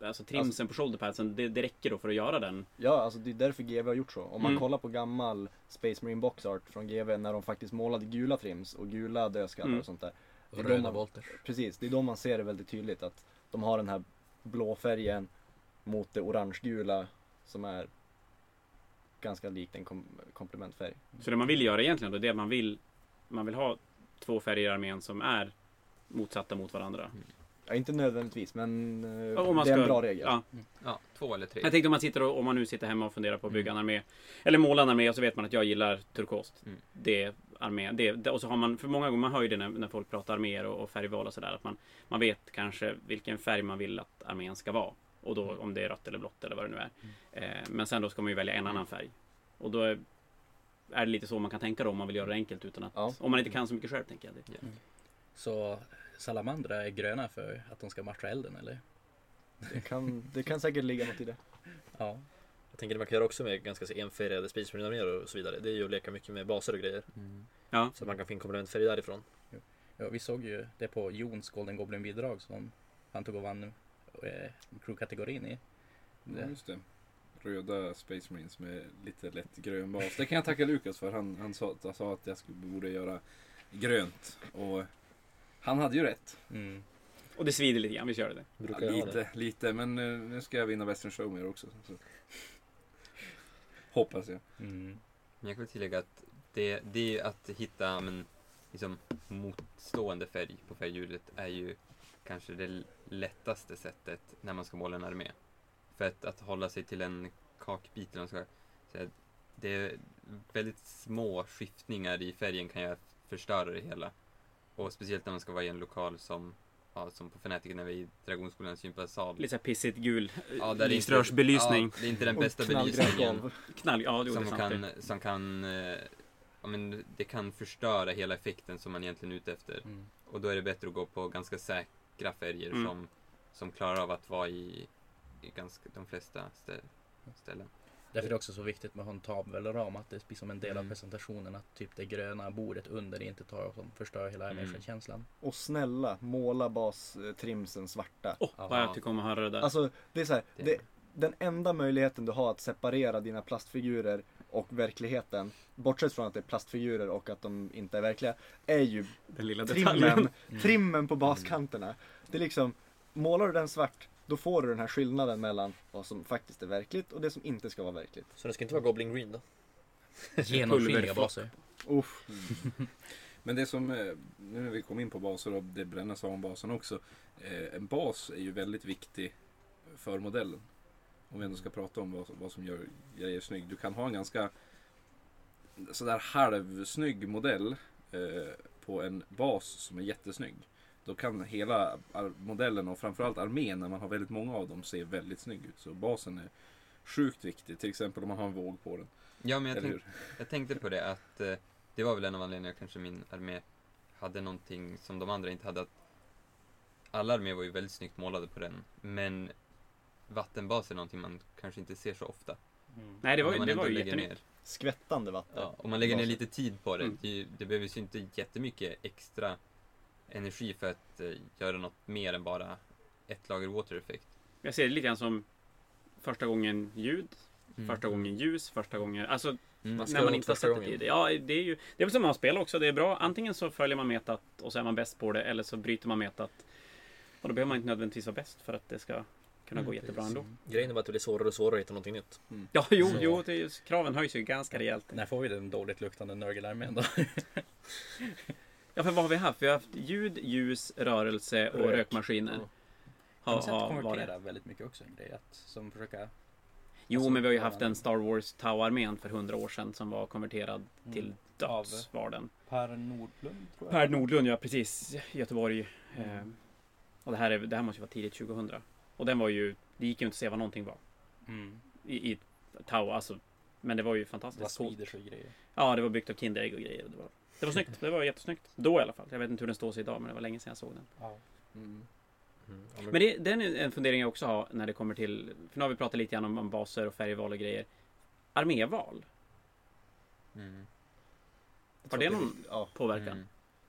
[SPEAKER 2] Alltså trimsen på shoulderpadsen, det, det räcker då för att göra den?
[SPEAKER 5] Ja, alltså det är därför GV har gjort så. Om man
[SPEAKER 2] Mm.
[SPEAKER 5] kollar på gammal Space Marine Box Art från GV när de faktiskt målade gula trims och gula dödskallar
[SPEAKER 2] Mm.
[SPEAKER 5] och sånt där.
[SPEAKER 1] Och
[SPEAKER 5] Det är
[SPEAKER 1] röda
[SPEAKER 5] de man-
[SPEAKER 1] volters.
[SPEAKER 5] Precis, det är då man ser det väldigt tydligt att de har den här blå färgen mot det orange-gula som är ganska likt en kom- komplementfärg.
[SPEAKER 2] Så det man vill göra egentligen då, det är att man vill Man vill ha två färger i armén som är motsatta mot varandra.
[SPEAKER 5] Ja, inte nödvändigtvis men eh,
[SPEAKER 2] Om man
[SPEAKER 5] det är en
[SPEAKER 2] ska-
[SPEAKER 5] bra regel.
[SPEAKER 2] Ja.
[SPEAKER 6] Ja, två eller tre.
[SPEAKER 2] Jag tänkte om man sitter och, om man nu sitter hemma och funderar på att bygga en armé Eller måla en armé och så vet man att jag gillar turkost
[SPEAKER 6] Mm.
[SPEAKER 2] Det är armé, det, det, och så har man, för många gånger man hör ju det när, när folk pratar arméer och, och färgval och sådär att man, man vet kanske vilken färg man vill att armén ska vara Och då om det är rött eller blått eller vad det nu är eh, Men sen då ska man ju välja en annan färg Och då är, är det lite så man kan tänka då om man vill göra det enkelt utan att
[SPEAKER 5] Ja.
[SPEAKER 2] Om man inte kan så mycket själv tänker jag det.
[SPEAKER 1] Så salamandra är gröna för att de ska matcha elden eller?
[SPEAKER 5] Det, kan, det kan säkert ligga något i det.
[SPEAKER 1] Ja.
[SPEAKER 4] Jag tänker det man kan göra också med ganska enfärgade Space Marine arméer och så vidare. Det är ju att leka mycket med baser och grejer.
[SPEAKER 6] Mm.
[SPEAKER 2] Ja,
[SPEAKER 4] Så att man kan få in komplementfärg därifrån.
[SPEAKER 1] ja. Vi såg ju det på Jons Golden Goblin-bidrag som han tog och vann crew-kategorin i.
[SPEAKER 3] Ja, just det. Röda Space Marines med lite lätt grön bas. Det kan jag tacka Lukas för. Han, han, sa, han sa att jag skulle, borde göra grönt. Och han hade ju rätt.
[SPEAKER 1] Mm.
[SPEAKER 2] och det svider lite grann, vi kör det.
[SPEAKER 3] Ja,
[SPEAKER 4] ha det.
[SPEAKER 3] lite, lite. Men eh, nu ska jag vinna Western Showmere också. Så. Hoppas jag.
[SPEAKER 1] Mm.
[SPEAKER 6] Men jag kan väl tillägga att det, det är att hitta men, liksom, motstående färg på färghjulet är ju kanske det lättaste sättet när man ska måla en armé. För att, att hålla sig till en kakbit eller ska säga, det är väldigt små skiftningar i färgen kan jag förstöra det hela. Och speciellt när man ska vara i en lokal som, ja, som på Fnatic när vi är i Dragonskolans gympasal.
[SPEAKER 2] Lite såhär pissigt gul
[SPEAKER 6] Ja, där
[SPEAKER 2] lysrörsbelysning.
[SPEAKER 6] Ja, det är inte den bästa belysningen.
[SPEAKER 2] Knall, ja det
[SPEAKER 6] som
[SPEAKER 2] det
[SPEAKER 6] kan, som kan eh, ja, men det kan förstöra hela effekten som man egentligen är ute efter.
[SPEAKER 1] Mm.
[SPEAKER 6] Och då är det bättre att gå på ganska säkra färger
[SPEAKER 2] Mm.
[SPEAKER 6] som, som klarar av att vara i, i ganska, de flesta stä- ställen.
[SPEAKER 1] Därför är det också så viktigt med att ha en tavelram, att det blir som en del av
[SPEAKER 6] Mm.
[SPEAKER 1] presentationen. Att typ det gröna bordet under inte tar och förstör hela
[SPEAKER 6] Mm.
[SPEAKER 1] armékänslan.
[SPEAKER 5] Och snälla, måla bastrimsen svarta.
[SPEAKER 2] Åh,
[SPEAKER 1] Ja.
[SPEAKER 2] vad jag tycker om att höra det där.
[SPEAKER 5] Alltså, det är så här,
[SPEAKER 6] det,
[SPEAKER 5] den enda möjligheten du har att separera dina plastfigurer och verkligheten, bortsett från att det är plastfigurer och att de inte är verkliga, är ju
[SPEAKER 2] Den lilla
[SPEAKER 5] trimmen,
[SPEAKER 2] detaljen.
[SPEAKER 1] Mm.
[SPEAKER 5] trimmen på baskanterna. Det är liksom, målar du den svart, då får du den här skillnaden mellan vad som faktiskt är verkligt och det som inte ska vara verkligt.
[SPEAKER 4] Så det ska inte vara Goblin Green då?
[SPEAKER 1] Genomskinliga baser.
[SPEAKER 5] Uff.
[SPEAKER 3] Men det som, eh, nu när vi kom in på baser och det Bränna sa om basen också. Eh, en bas är ju väldigt viktig för modellen. Om vi ändå ska prata om vad, vad som gör grejer snygg. Du kan ha en ganska sådär halvsnygg modell eh, på en bas som är jättesnygg. Då kan hela modellen och framförallt armén när man har väldigt många av dem se väldigt snygg ut. Så basen är sjukt viktig. Till exempel om man har en våg på den.
[SPEAKER 6] Ja, men jag, tänk, jag tänkte på det att eh, det var väl en av anledningarna kanske min armé hade någonting som de andra inte hade. Att alla arméer var ju väldigt snyggt målade på den. Men vattenbas är någonting man kanske inte ser så ofta.
[SPEAKER 1] Mm.
[SPEAKER 2] Nej, det var, det var ju
[SPEAKER 6] lägger
[SPEAKER 2] jättenytt.
[SPEAKER 6] ner.
[SPEAKER 5] Skvättande vatten.
[SPEAKER 6] Ja, om man lägger ner lite tid på det.
[SPEAKER 2] Mm.
[SPEAKER 6] Det, det behövs ju inte jättemycket extra energi för att eh, göra något mer än bara ett lager water effect.
[SPEAKER 2] Jag ser det lite grann som första gången ljud,
[SPEAKER 6] Mm.
[SPEAKER 2] första gången ljus, första gången... Alltså
[SPEAKER 6] Mm.
[SPEAKER 4] Man
[SPEAKER 2] när man inte har sett det. Ja, det är ju... Det är väl som man spelar också. Det är bra. Antingen så följer man metat och så är man bäst på det. Eller så bryter man metat. Och då behöver man inte nödvändigtvis vara bäst för att det ska kunna gå jättebra ändå.
[SPEAKER 4] Grejen är bara att det blir svårare och svårare att hitta någonting nytt.
[SPEAKER 2] Ja, jo,
[SPEAKER 4] Så-
[SPEAKER 2] jo. Det kraven höjs ju ganska rejält.
[SPEAKER 1] När får vi den dåligt luktande nörgelarmén då?
[SPEAKER 2] Ja, för vad har vi haft? Vi har haft ljud, ljus, rörelse och
[SPEAKER 5] Rök.
[SPEAKER 2] rökmaskiner.
[SPEAKER 4] Ja.
[SPEAKER 1] Har
[SPEAKER 2] Har,
[SPEAKER 1] man sett
[SPEAKER 2] har varit.
[SPEAKER 1] konvertera väldigt mycket också en grej? Att, som försöka...
[SPEAKER 2] Jo,
[SPEAKER 1] Alltså,
[SPEAKER 2] men vi har ju haft en? Star Wars Tau-armén för hundra år sedan som var konverterad
[SPEAKER 1] Mm.
[SPEAKER 2] till döds var den.
[SPEAKER 1] Per Nordlund tror jag.
[SPEAKER 2] Per Nordlund, ja precis. Göteborg. Eh, och det här, är, det här måste ju vara tidigt 2000. Och den var ju, det gick ju inte att se vad någonting var.
[SPEAKER 1] Mm.
[SPEAKER 2] I, i Tau, alltså. Men det var ju
[SPEAKER 1] Det var
[SPEAKER 2] fantastiskt coolt.
[SPEAKER 1] Swedish och grejer.
[SPEAKER 2] Ja, det var byggt av Kinderägg och grejer. Det var, det var snyggt. Det var jättesnyggt. Då i alla fall. Jag vet inte hur den står sig idag, men det var länge sedan jag såg den.
[SPEAKER 1] Ja.
[SPEAKER 3] Mm.
[SPEAKER 4] Mm. Men,
[SPEAKER 2] det, den är en fundering jag också har när det kommer till, för nu har vi pratat lite grann om, om baser och färgval och grejer. Arméval,
[SPEAKER 6] Mm.
[SPEAKER 2] Har det någon
[SPEAKER 5] Ja,
[SPEAKER 2] påverkan?
[SPEAKER 6] Mm.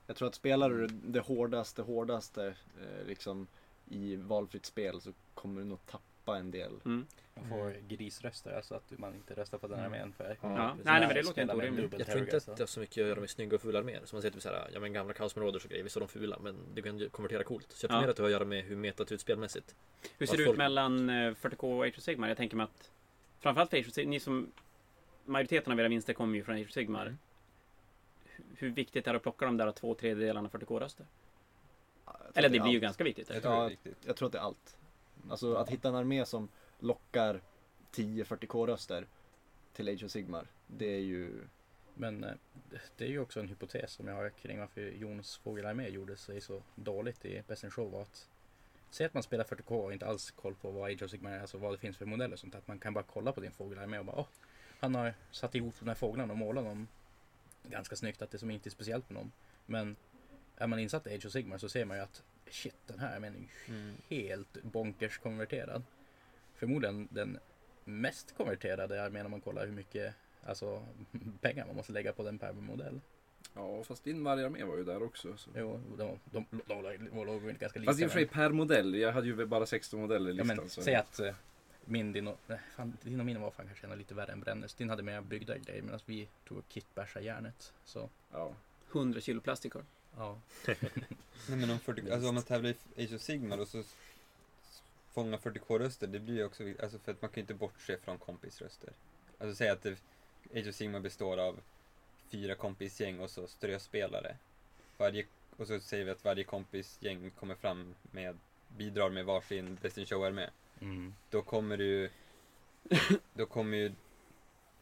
[SPEAKER 5] jag tror att spelar du det hårdaste, hårdaste eh, liksom i valfritt spel så kommer du nog tappa en del.
[SPEAKER 2] Mm.
[SPEAKER 1] Man får grisröster, alltså att man inte röstar på den armén för...
[SPEAKER 5] Ja.
[SPEAKER 2] Ja. Nej, nej, men det låter inte orimligt.
[SPEAKER 4] jag tror inte att det har så mycket att göra med snygga och fula arméer. Som man säger typ såhär, ja men gamla Marauders och grejer, visst är de fula, men det kan ju konvertera coolt. Så jag tror
[SPEAKER 2] Ja.
[SPEAKER 4] mer att det har att göra med hur metat ut spelmässigt.
[SPEAKER 2] Hur ser det ut
[SPEAKER 4] folk-
[SPEAKER 2] mellan eh, 40K och Age of Sigmar? Jag tänker mig att framförallt för Age of Sigmar, ni som majoriteten av era vinster kommer ju från Age of Sigmar.
[SPEAKER 6] Mm.
[SPEAKER 2] Hur- Hur viktigt är det att plocka de där två tredjedelarna 40K-röster? Eller det
[SPEAKER 5] är
[SPEAKER 2] blir ju ganska viktigt.
[SPEAKER 6] Jag tror det
[SPEAKER 5] Ja.
[SPEAKER 6] är viktigt.
[SPEAKER 5] Jag tror att det är allt. Alltså att hitta en armé som lockar 10-40k röster till Age of Sigmar. Det är ju...
[SPEAKER 1] Men eh, det- det är ju också en hypotes som jag har kring varför Jons fågelarmé gjorde sig så dåligt i Best in Show var att Säg att man spelar 40K och inte alls koll på vad Age of Sigmar är, alltså vad det finns för modeller och sånt. Att man kan bara kolla på din fågelarmé och bara åh, han har satt ihop de här fåglarna och målat dem ganska snyggt. Att det som inte är speciellt med dem. Men är man insatt i Age of Sigmar så ser man ju att shit, den här armén är ju
[SPEAKER 6] Mm.
[SPEAKER 1] helt bonkers konverterad. Förmodligen den mest konverterade armén om man kollar hur mycket alltså, pengar man måste lägga på den per modell.
[SPEAKER 3] Ja, fast din vargarmé var ju där också. Så.
[SPEAKER 1] Jo, de, de, de, de, de låg ju inte ganska lika.
[SPEAKER 3] Fast i och för sig per modell. Jag hade ju bara 16 modeller i
[SPEAKER 1] ja,
[SPEAKER 3] listan.
[SPEAKER 1] men,
[SPEAKER 3] så.
[SPEAKER 1] säg att eh, min, din och, nej, fan, din och min var fan kanske lite värre än Brännes. Din hade mer byggda grejer medan vi tog och kitbashade järnet. Så,
[SPEAKER 3] Ja.
[SPEAKER 2] 100 kilo plastikor.
[SPEAKER 1] Ja.
[SPEAKER 6] Nej, men om, 40, alltså, om man tävlar i Age of Sigmar och så s- fånga 40k-röster, det blir ju också alltså för att man kan ju inte bortse från kompisröster. Alltså säg att det, Age of Sigmar består av fyra kompisgäng och så ströspelare. Varje, och så säger vi att varje kompisgäng kommer fram med, bidrar med varsin Best in Show-armé.
[SPEAKER 1] Mm.
[SPEAKER 6] Då kommer du, då kommer ju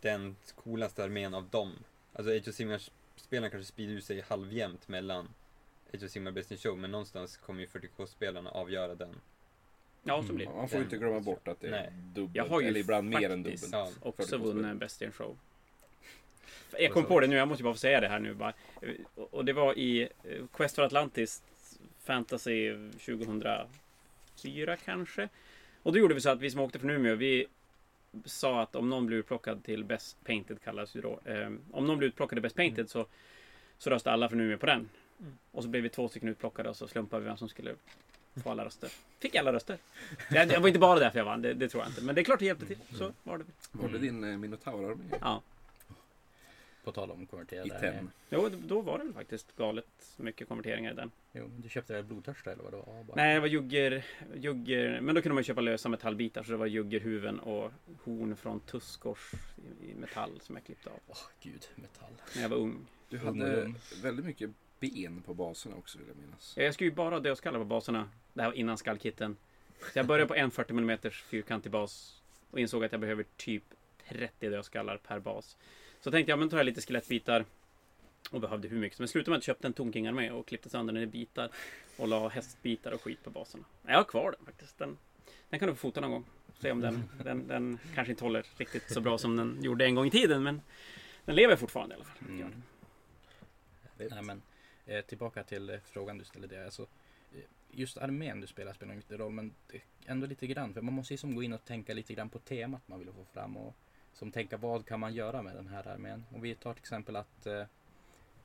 [SPEAKER 6] den coolaste armén av dem. Alltså Age of Sigmar spelarna kanske sprider ut sig halvjämnt mellan Age of Sigmar Best in Show, men någonstans kommer ju 40k-spelarna avgöra den.
[SPEAKER 2] Ja, så
[SPEAKER 1] Mm.
[SPEAKER 2] blir det.
[SPEAKER 3] Man får ju inte glömma bort att det är
[SPEAKER 6] Nej.
[SPEAKER 3] dubbelt.
[SPEAKER 2] Jag har ju
[SPEAKER 3] eller ibland mer än
[SPEAKER 2] faktiskt
[SPEAKER 3] dubbelt.
[SPEAKER 6] Ja,
[SPEAKER 2] också
[SPEAKER 3] 40K
[SPEAKER 2] vunnit Best in Show. Jag kom på det nu, jag måste bara få säga det här nu bara. Och det var i eh, Quest for Atlantis Fantasy 2004 kanske. Och då gjorde vi så att vi som åkte från Umeå, vi sa att om någon blir utplockad till Best Painted kallas det då. Eh, om någon blir utplockad till Best Painted så, så röstade alla från Umeå på den.
[SPEAKER 4] Mm.
[SPEAKER 2] Och så blev vi två stycken utplockade och så slumpade vi vem som skulle få alla röster. Fick alla röster. Det, det var inte bara därför jag vann, det, det tror jag inte. Men det är klart det hjälpte till. Så var det.
[SPEAKER 3] Var det din eh, Minotaur-armé?
[SPEAKER 2] Ja.
[SPEAKER 1] På tal om konverterade
[SPEAKER 3] I tenn.
[SPEAKER 2] Jo, då var det väl faktiskt galet mycket konverteringar i den.
[SPEAKER 1] Jo, du köpte det blodtörsta eller vad det var? Bara.
[SPEAKER 2] Nej, det var jugger, jugger, men då kunde man köpa lösa metallbitar. Så det var juggerhuven och horn från tuskors i, i metall som jag klippte av
[SPEAKER 1] Åh gud, metall.
[SPEAKER 2] när jag var ung.
[SPEAKER 3] Du hade
[SPEAKER 1] ung.
[SPEAKER 3] väldigt mycket ben på baserna också vill jag minnas.
[SPEAKER 2] Ja, Jag skulle ju bara ha dödskallar på baserna. Det här var innan skallkitten. Så jag började på en 40 mm fyrkantig bas och insåg att jag behöver typ 30 dödskallar per bas. Så tänkte jag, men tar jag lite skelettbitar och behövde hur mycket. Men slutade med att köpa en Tonkingar med och klippte sönder den i bitar och la hästbitar och skit på baserna. Jag har kvar den faktiskt. Den, den kan du få fota någon gång. Se om den, den, den kanske inte håller riktigt så bra som den gjorde en gång i tiden. Men den lever fortfarande i alla fall.
[SPEAKER 1] Mm. Nej, men, eh, tillbaka till eh, frågan du ställde där. Alltså, eh, just armén du spelar spelar inte roll, men det, ändå lite grann. För man måste ju som gå in och tänka lite grann på temat man vill få fram. Och som tänka vad kan man göra med den här armén? Om vi tar till exempel att eh,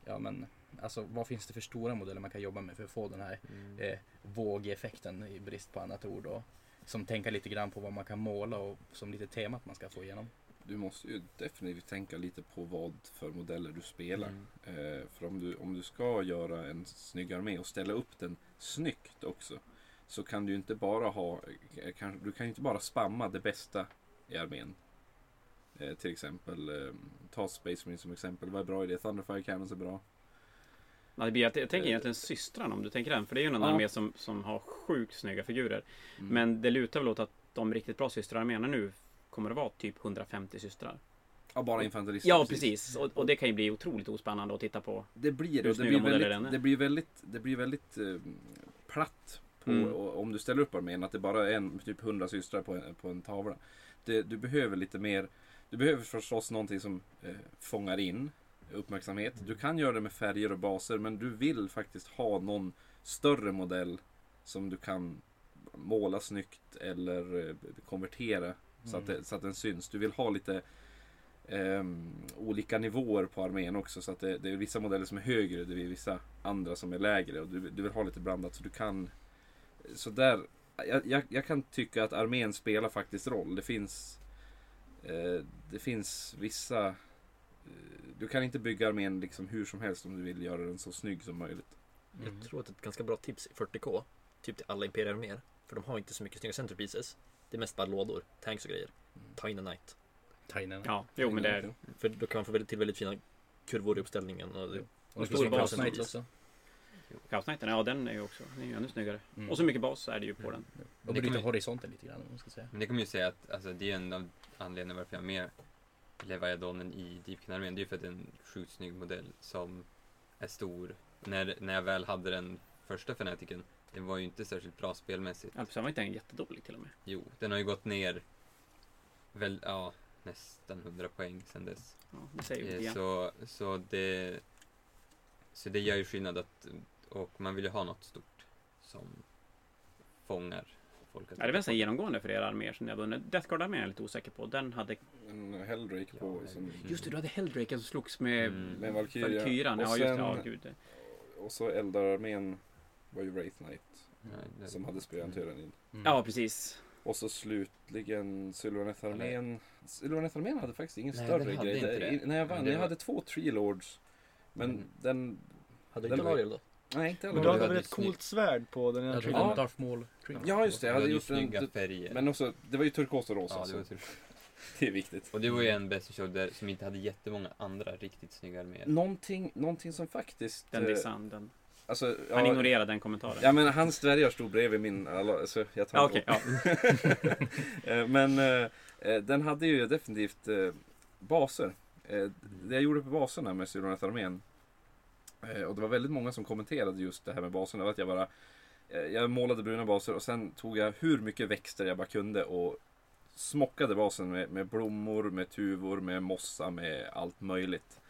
[SPEAKER 1] ja men alltså vad finns det för stora modeller man kan jobba med för att få den här
[SPEAKER 6] Mm.
[SPEAKER 1] eh, vågeffekten i brist på annat ord och som tänka lite grann på vad man kan måla och som lite temat man ska få igenom.
[SPEAKER 3] Du måste ju definitivt tänka lite på vad för modeller du spelar.
[SPEAKER 6] Mm.
[SPEAKER 3] Eh, för om du, om du ska göra en snygg armé och ställa upp den snyggt också. Så kan du inte bara ha, eh, kan, du kan inte bara spamma det bästa i armén. Eh, till exempel, eh, ta Space Marine som exempel. Vad är bra i det? Thunderfire Cannons är bra.
[SPEAKER 2] Ja, det blir, jag, jag tänker egentligen systrarna om du tänker den. För det är ju en
[SPEAKER 3] Ja.
[SPEAKER 2] armé som, som har sjukt snygga figurer.
[SPEAKER 3] Mm.
[SPEAKER 2] Men det lutar väl åt att de riktigt bra systrararméerna nu kommer att vara typ 150 systrar.
[SPEAKER 3] Ja, bara infanterister.
[SPEAKER 2] Ja, precis. Och, och det kan ju bli otroligt ospännande att titta på.
[SPEAKER 3] Det blir det. Det blir väldigt, det blir väldigt, det blir väldigt eh, platt. På,
[SPEAKER 2] Mm.
[SPEAKER 3] och, om du ställer upp armén, att det bara är en, typ 100 systrar på en, på en tavla. Det, du behöver lite mer, du behöver förstås någonting som eh, fångar in uppmärksamhet. Du kan göra det med färger och baser, men du vill faktiskt ha någon större modell som du kan måla snyggt eller eh, konvertera så, att det, så att den syns. Du vill ha lite ehm, olika nivåer på armén också. Så att det, det är vissa modeller som är högre, det är vissa andra som är lägre. Och du, du vill ha lite blandat så du kan... Så där, jag, jag, jag kan tycka att armén spelar faktiskt roll. Det finns... Eh, det finns vissa... Eh, du kan inte bygga armén liksom hur som helst om du vill göra den så snygg som möjligt.
[SPEAKER 4] Jag tror att ett ganska bra tips i 40K, typ till alla imperiearméer, för de har inte så mycket snygga centerpieces. Det är mest bara lådor, tanks och grejer. Ta in a knight.
[SPEAKER 1] Tinen.
[SPEAKER 2] Ja, jo men det är...
[SPEAKER 4] För då kan man få till väldigt fina kurvor i uppställningen. Och det,
[SPEAKER 1] Och
[SPEAKER 4] stor
[SPEAKER 1] stor
[SPEAKER 4] bas
[SPEAKER 1] bas
[SPEAKER 4] naturligtvis.
[SPEAKER 1] också.
[SPEAKER 2] Chaos Knighten, ja den är ju också den är ju ännu snyggare.
[SPEAKER 1] Mm.
[SPEAKER 2] Och så mycket bas är det ju på den.
[SPEAKER 1] Och
[SPEAKER 6] kommer ju-
[SPEAKER 1] horisonten lite grann om man ska säga.
[SPEAKER 6] Men det kommer ju säga att alltså, det är en av anledningarna varför jag har med Leviathanen i Deepkin-armén. Det är ju för att det är en sjukt snygg modell som är stor. När, när jag väl hade den första Fanatiken, den var ju inte särskilt bra spelmässigt.
[SPEAKER 2] Alltså, den var inte en jättedålig till och med.
[SPEAKER 6] Jo, den har ju gått ner väl, ja, nästan 100 poäng sedan dess.
[SPEAKER 2] Ja, det säger ju
[SPEAKER 6] Eh. Så, så det Så det gör ju skillnad att och man vill ju ha något stort som fångar folk.
[SPEAKER 2] Ja, det är här genomgående för era arméer som ni har vunnit. Death Guard-armén är jag lite osäker på. Den hade...
[SPEAKER 3] En Helldrake på som,
[SPEAKER 2] Just det, du hade Helldrake som slogs med
[SPEAKER 6] Mm.
[SPEAKER 3] med Valkyria.
[SPEAKER 2] Valkyran.
[SPEAKER 3] Och
[SPEAKER 2] Ja, just det.
[SPEAKER 3] sen-
[SPEAKER 2] Ja, gud.
[SPEAKER 3] Och så Eldararmén var ju Wraith Knight
[SPEAKER 6] Ja, det-
[SPEAKER 3] som hade spöhanteraren in.
[SPEAKER 1] Mm.
[SPEAKER 2] Ja, precis.
[SPEAKER 3] Och så slutligen Sylvaneth-armén. Sylvaneth-armén hade faktiskt ingen
[SPEAKER 6] Nej,
[SPEAKER 3] större
[SPEAKER 6] den hade
[SPEAKER 3] grej.
[SPEAKER 6] inte
[SPEAKER 3] Det- När jag vann, jag hade två Tree Lords. Men
[SPEAKER 6] Mm.
[SPEAKER 3] den...
[SPEAKER 4] hade
[SPEAKER 3] Den
[SPEAKER 4] inte
[SPEAKER 3] var-
[SPEAKER 4] Lariel då?
[SPEAKER 3] Nej, inte
[SPEAKER 5] Men
[SPEAKER 3] alla.
[SPEAKER 5] du
[SPEAKER 6] Ja,
[SPEAKER 5] hade väl ett coolt svärd på den ena
[SPEAKER 1] Jag tror det var Darth Maul.
[SPEAKER 3] Ja, just det. Jag
[SPEAKER 6] Du
[SPEAKER 3] hade gjort
[SPEAKER 6] snygga
[SPEAKER 3] en...
[SPEAKER 6] färger.
[SPEAKER 3] Men också, det var ju turkos och rosa.
[SPEAKER 6] ja, det
[SPEAKER 3] så
[SPEAKER 6] var tur.
[SPEAKER 3] det är viktigt.
[SPEAKER 6] Och det var ju en Best Show där, som inte hade jättemånga andra riktigt snygga arméer.
[SPEAKER 3] Någonting, någonting som faktiskt...
[SPEAKER 2] Den
[SPEAKER 3] eh,
[SPEAKER 2] dissan. Den.
[SPEAKER 3] Alltså,
[SPEAKER 2] Han
[SPEAKER 3] ja,
[SPEAKER 2] ignorerade den kommentaren.
[SPEAKER 3] Ja men hans dvärgar stod bredvid min, alla, så jag tar
[SPEAKER 2] Ja, okej. ja.
[SPEAKER 3] Eh, Men eh, eh, den hade ju definitivt eh, baser. Eh, det jag gjorde på baserna med Sylvaneth-armén eh, och det var väldigt många som kommenterade just det här med baserna. Att jag, bara, eh, jag målade bruna baser och sen tog jag hur mycket växter jag bara kunde och smockade basen med, med blommor, med tuvor, med mossa, med allt möjligt.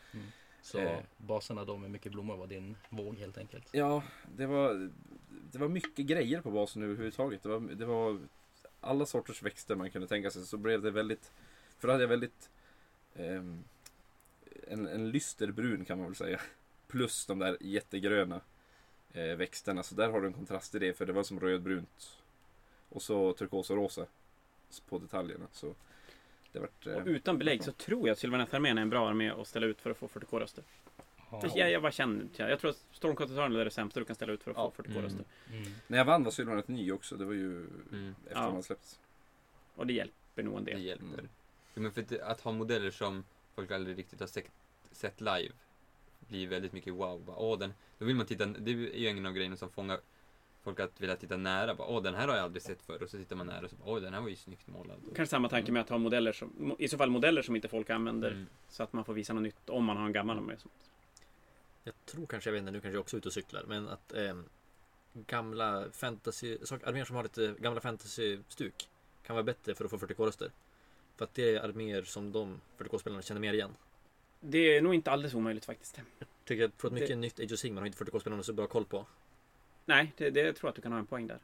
[SPEAKER 1] Så
[SPEAKER 3] Eh.
[SPEAKER 1] baserna då med mycket blommor var din våg helt enkelt.
[SPEAKER 3] Ja, det var, det var mycket grejer på basen överhuvudtaget. Det var, det var alla sorters växter man kunde tänka sig. Så blev det väldigt, för då hade jag väldigt ehm, en, en lysterbrun kan man väl säga. Plus de där jättegröna eh, växterna. Så där har du en kontrast i det. För det var som rödbrunt. Och så turkos och rosa på detaljerna. Så det vart...
[SPEAKER 2] Och
[SPEAKER 3] Eh,
[SPEAKER 2] utan belägg så tror jag att Sylvaneth-armén är en bra armé att ställa ut för att få 40k-röster. Jag, jag bara känner jag tror att Stormkontrollen är det sämsta du kan ställa ut för att
[SPEAKER 3] Ja.
[SPEAKER 2] få 40k-röster.
[SPEAKER 1] Mm.
[SPEAKER 3] när jag vann var Sylvanet ny också. Det var ju
[SPEAKER 6] Mm.
[SPEAKER 3] efter
[SPEAKER 2] Ja.
[SPEAKER 3] man släppts.
[SPEAKER 2] Och det hjälper nog en
[SPEAKER 6] Det
[SPEAKER 2] del.
[SPEAKER 6] hjälper.
[SPEAKER 3] Mm.
[SPEAKER 6] Men för att, att ha modeller som folk aldrig riktigt har sett, sett live blir väldigt mycket wow. Bara, Åh, den, då vill man titta, det är ju en av grejerna som fångar folk att vilja titta nära. Bara, Åh, den här har jag aldrig sett förr. Och så tittar man nära och så bara, Åh, den här var ju snyggt målad.
[SPEAKER 2] Kanske samma tanke med att ha modeller som, i så fall modeller som inte folk använder.
[SPEAKER 6] Mm.
[SPEAKER 2] Så att man får visa något nytt om man har en gammal armé.
[SPEAKER 4] Jag tror kanske, jag vet inte, nu kanske jag också är ute och cyklar, men att ehm, gamla fantasy, arméer som har lite gamla fantasy-stuk kan vara bättre för att få 40k-röster. För att det är arméer som de 40k-spelarna känner mer igen.
[SPEAKER 2] Det är nog inte alldeles omöjligt faktiskt.
[SPEAKER 4] Tycker jag tror att mycket
[SPEAKER 2] Det-
[SPEAKER 4] nytt Age of Sigmar har inte 40k-spelarna så bra koll på.
[SPEAKER 2] Nej, det, det tror jag att du kan ha en poäng där.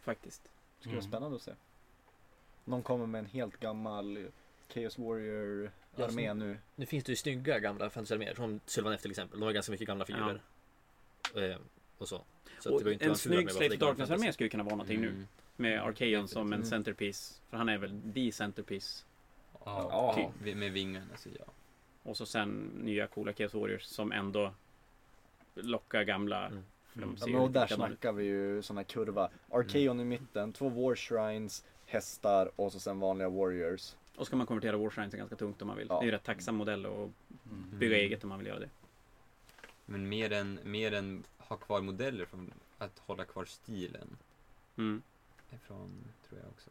[SPEAKER 2] Faktiskt.
[SPEAKER 5] Det skulle vara spännande att se. Någon kommer med en helt gammal Chaos Warrior
[SPEAKER 4] Ja,
[SPEAKER 5] armé
[SPEAKER 4] som-
[SPEAKER 5] nu.
[SPEAKER 4] Nu finns det ju snygga gamla fantasyarméer, som Sylvaneth till exempel. De har ganska mycket gamla figurer. Eh, och så. så att det
[SPEAKER 2] Och en
[SPEAKER 4] fula
[SPEAKER 2] snygg
[SPEAKER 4] gammal
[SPEAKER 2] Darkness-armé skulle kunna vara någonting nu.
[SPEAKER 6] Mm.
[SPEAKER 2] Med Archaeon som en
[SPEAKER 5] Mm.
[SPEAKER 2] centerpiece. För han är väl the centerpiece.
[SPEAKER 6] Ja,
[SPEAKER 3] Ja.
[SPEAKER 6] typ. Med vingarna så ja.
[SPEAKER 2] Och så sen nya coola Chaos Warriors som ändå lockar gamla.
[SPEAKER 4] Mm.
[SPEAKER 2] De
[SPEAKER 5] Ja, och där snackar vi ju sån här kurva. Archeon i mitten, två War Shrines, hästar och så sen vanliga Warriors.
[SPEAKER 2] Och ska man konvertera Warshrines är ganska tungt om man vill.
[SPEAKER 5] Ja.
[SPEAKER 2] Det är ju rätt tacksam modell att
[SPEAKER 1] Mm.
[SPEAKER 2] bygga eget om man vill göra det.
[SPEAKER 6] Men mer än, mer än ha kvar modeller från att hålla kvar stilen.
[SPEAKER 2] Mm.
[SPEAKER 6] Från, tror jag också.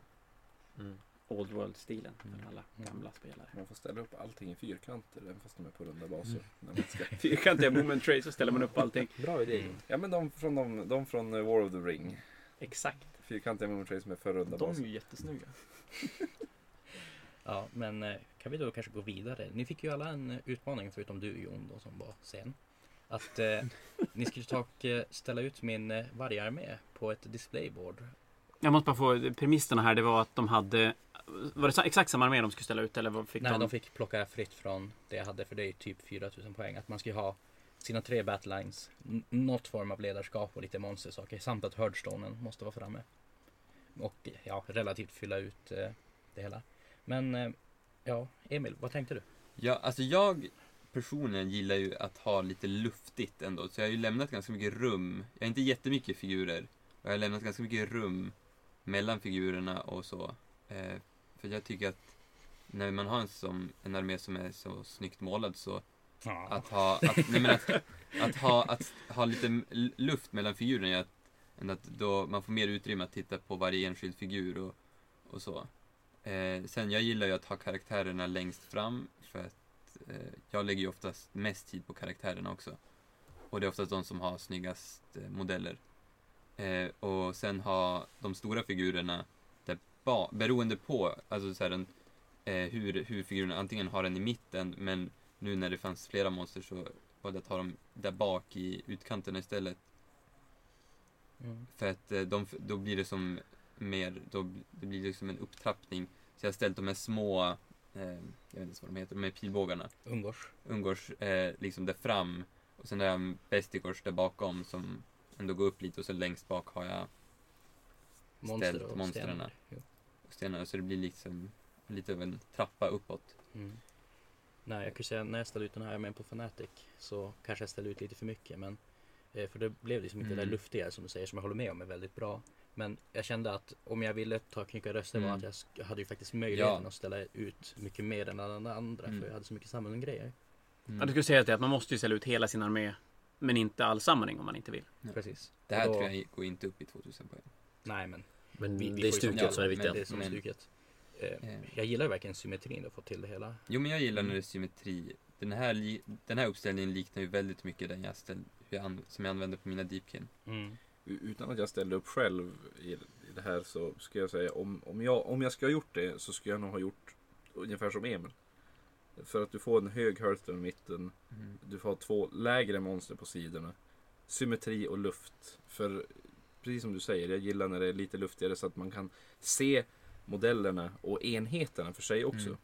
[SPEAKER 4] Mm.
[SPEAKER 2] Old World-stilen för
[SPEAKER 6] Mm.
[SPEAKER 2] alla
[SPEAKER 1] Mm.
[SPEAKER 2] gamla spelare.
[SPEAKER 3] Man får ställa upp allting i fyrkanter även fast de är på runda baser. När man ska...
[SPEAKER 2] Fyrkantiga moment trace så ställer man upp allting.
[SPEAKER 4] Bra idé.
[SPEAKER 6] Mm.
[SPEAKER 3] Ja men de från, de, de från eh, War of the Ring.
[SPEAKER 2] Exakt.
[SPEAKER 3] Fyrkantiga moment trace med för runda
[SPEAKER 5] De är
[SPEAKER 3] baser.
[SPEAKER 5] ju jättesnygga.
[SPEAKER 1] Ja, men eh, kan vi då kanske gå vidare? Ni fick ju alla en eh, utmaning förutom du Jon då som var sen. Att eh, ni skulle ta och ställa ut min vargarmé på ett displayboard.
[SPEAKER 2] Jag måste bara få premisserna här. Det var att de hade... Var det exakt samma armé de skulle ställa ut eller vad fick
[SPEAKER 1] Nej,
[SPEAKER 2] de?
[SPEAKER 1] de fick plocka fritt från det jag hade för det är typ 4000 poäng. Att man ska ha sina tre battles, n- något form av ledarskap och lite monstersaker samt att Hurdstonen måste vara framme. Och ja, relativt fylla ut eh, det hela. Men eh, ja, Emil, vad tänkte du?
[SPEAKER 6] Ja, alltså jag personligen gillar ju att ha lite luftigt ändå. Så jag har ju lämnat ganska mycket rum. Jag har inte jättemycket figurer. Och jag har lämnat ganska mycket rum mellan figurerna och så. Eh, för jag tycker att när man har en, som, en armé som är så snyggt målad så
[SPEAKER 1] Ja.
[SPEAKER 6] att ha, att, nej men att, att ha, att ha lite luft mellan figurerna gör att, än att då man får mer utrymme att titta på varje enskild figur och, och så. Eh, sen jag gillar ju att ha karaktärerna längst fram för att eh, jag lägger ju oftast mest tid på karaktärerna också. Och det är oftast de som har snyggast eh, modeller. Eh, och sen ha de stora figurerna där ba, beroende på, alltså så här, den, eh, hur, hur figurerna antingen har den i mitten men nu när det fanns flera monster så valde jag att ha dem där bak i utkanterna istället.
[SPEAKER 1] Mm.
[SPEAKER 6] För att eh, de, då blir det som mer, då det blir liksom en upptrappning. Så jag har ställt de här små, eh, jag vet inte ens vad de heter, de här pilbågarna.
[SPEAKER 1] Ungors.
[SPEAKER 6] Ungors eh, liksom där fram och sen har jag Bestigors där bakom som ändå går upp lite och så längst bak har jag
[SPEAKER 1] Monster
[SPEAKER 6] Ställt
[SPEAKER 1] och
[SPEAKER 6] monstren.
[SPEAKER 1] stenar. Jo.
[SPEAKER 6] stenarna så det blir liksom lite av en trappa uppåt.
[SPEAKER 1] Mm. Nej, jag kan säga när jag ställde ut den här armén på Fnatic så kanske jag ställde ut lite för mycket. Men, eh, för det blev liksom inte det där
[SPEAKER 6] Mm.
[SPEAKER 1] luftiga som du säger som jag håller med om är väldigt bra. Men jag kände att om jag ville ta knycka röster var
[SPEAKER 6] Mm.
[SPEAKER 1] att jag hade ju faktiskt möjligheten
[SPEAKER 6] Ja.
[SPEAKER 1] att ställa ut mycket mer än alla andra
[SPEAKER 6] Mm.
[SPEAKER 1] för jag hade så mycket samling-grejer.
[SPEAKER 2] Ja, du skulle säga att man måste ju ställa ut hela sin armé. Men inte all samling om man inte vill.
[SPEAKER 6] Ja.
[SPEAKER 1] Precis.
[SPEAKER 6] Det här
[SPEAKER 1] då-
[SPEAKER 6] tror jag går inte upp i 2000 poäng.
[SPEAKER 1] Nej men
[SPEAKER 4] Men
[SPEAKER 1] vi, vi
[SPEAKER 4] det är
[SPEAKER 1] som-
[SPEAKER 4] stuket som är viktiga.
[SPEAKER 1] Det är som
[SPEAKER 6] Men-
[SPEAKER 1] stuket. Eh,
[SPEAKER 6] Eh,
[SPEAKER 1] jag gillar ju verkligen symmetrin och få till det hela.
[SPEAKER 6] Jo men jag gillar
[SPEAKER 1] Mm.
[SPEAKER 6] när det är symmetri. Den här, den här uppställningen liknar ju väldigt mycket den jag ställ, jag som jag använder på mina Deepkin.
[SPEAKER 1] Mm.
[SPEAKER 3] Utan att jag ställde upp själv i, i det här så ska jag säga om, om, jag, om jag ska ha gjort det så ska jag nog ha gjort ungefär som Emil. För att du får en hög hurter i mitten. Du får ha två lägre monster på sidorna. Symmetri och luft. För precis som du säger, jag gillar när det är lite luftigare så att man kan se modellerna och enheterna för sig också.
[SPEAKER 6] Mm.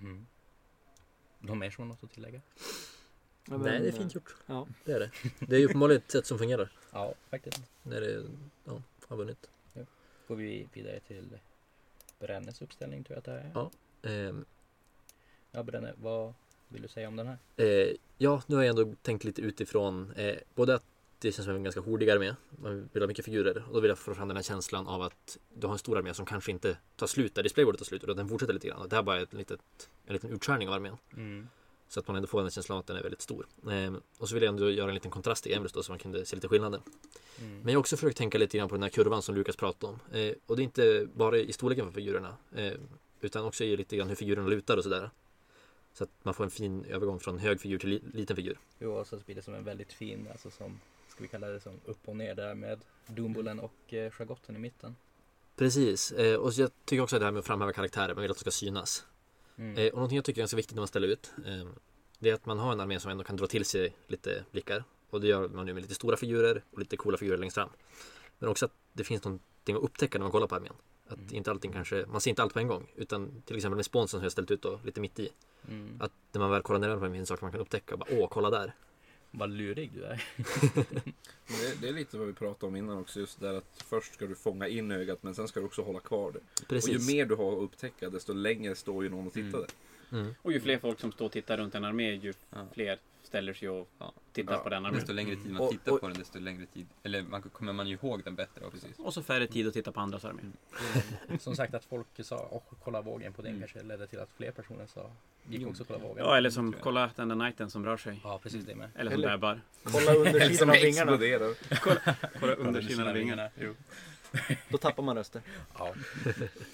[SPEAKER 1] Mm. Någon mer som har något att tillägga?
[SPEAKER 4] Nej, det är fint gjort.
[SPEAKER 2] Ja.
[SPEAKER 4] Det är det. Det är ju uppenbarligen ett sätt som fungerar.
[SPEAKER 1] Ja, faktiskt.
[SPEAKER 4] När det ja, har vunnit.
[SPEAKER 1] Går vi vidare till Brännes uppställning tror jag att det är.
[SPEAKER 4] Ja. Ehm,
[SPEAKER 1] Ja, Brenne, vad vill du säga om den här?
[SPEAKER 4] Eh, ja, nu har jag ändå tänkt lite utifrån eh, både att det känns som en ganska hårdig armé. Man vill ha mycket figurer och då vill jag få fram den här känslan av att du har en stor armé som kanske inte tar slut där displayboardet tar slut utan den fortsätter lite grann. Det här bara är ett litet, en liten utskärning av armén.
[SPEAKER 1] Mm.
[SPEAKER 4] Så att man ändå får den känslan att den är väldigt stor. Eh, och så vill jag ändå göra en liten kontrast i Emrys då så man kunde se lite skillnader.
[SPEAKER 1] Mm.
[SPEAKER 4] Men jag har också försökt tänka lite grann på den här kurvan som Lukas pratade om. Eh, och det är inte bara i storleken på figurerna. Eh, utan också i lite grann hur figurerna lutar och sådär. Så att man får en fin övergång från hög figur till li- liten figur.
[SPEAKER 1] Jo, och så blir det som en väldigt fin, alltså som, ska vi kalla det som upp och ner där med Dumbolen och eh, i mitten.
[SPEAKER 4] Precis. Eh, och jag tycker också att det här med att framhäva karaktärer, man vill att de ska synas.
[SPEAKER 1] Mm.
[SPEAKER 4] Eh, och någonting jag tycker är ganska viktigt när man ställer ut. Eh, det är att man har en armé som ändå kan dra till sig lite blickar. Och det gör man nu med lite stora figurer och lite coola figurer längst fram. Men också att det finns någonting att upptäcka när man kollar på armén. Att
[SPEAKER 1] Mm.
[SPEAKER 4] inte allting kanske, man ser inte allt på en gång. Utan till exempel med sponsorn som jag ställt ut då, lite mitt i.
[SPEAKER 1] Mm.
[SPEAKER 4] Att när man väl kollar ner på en finns saker man kan upptäcka och bara åh, kolla där.
[SPEAKER 1] Vad lurig du är.
[SPEAKER 3] Det, det är lite vad vi pratade om innan också, just där att först ska du fånga in ögat men sen ska du också hålla kvar det.
[SPEAKER 4] Precis.
[SPEAKER 3] Och ju mer du har att upptäcka desto längre står ju någon och tittar
[SPEAKER 6] Mm.
[SPEAKER 3] där.
[SPEAKER 4] Mm.
[SPEAKER 2] Och ju fler folk som står och tittar runt en armé, ju
[SPEAKER 6] Ja.
[SPEAKER 2] fler ställer sig och
[SPEAKER 6] Ja.
[SPEAKER 2] tittar
[SPEAKER 3] Ja.
[SPEAKER 2] på den.
[SPEAKER 6] Desto längre tid man
[SPEAKER 3] Och-
[SPEAKER 6] tittar
[SPEAKER 3] och-
[SPEAKER 6] på den, desto längre tid, eller man kommer man ju ihåg den bättre. Ja, precis.
[SPEAKER 2] Och så färre tid att titta på andras armé.
[SPEAKER 1] Som sagt att folk sa åh, kolla vågen på den
[SPEAKER 6] Mm.
[SPEAKER 1] kanske ledde till att fler personer sa gick också kolla vågen.
[SPEAKER 2] Ja, eller som kolla den där knighten som rör sig.
[SPEAKER 1] Ja, precis det med.
[SPEAKER 2] Eller som
[SPEAKER 5] Eller-
[SPEAKER 2] bäbar.
[SPEAKER 5] Kolla undersidan av vingarna.
[SPEAKER 3] exploderar.
[SPEAKER 2] Kolla undersidan av vingarna.
[SPEAKER 1] Jo.
[SPEAKER 5] Då tappar man röster.
[SPEAKER 1] Ja.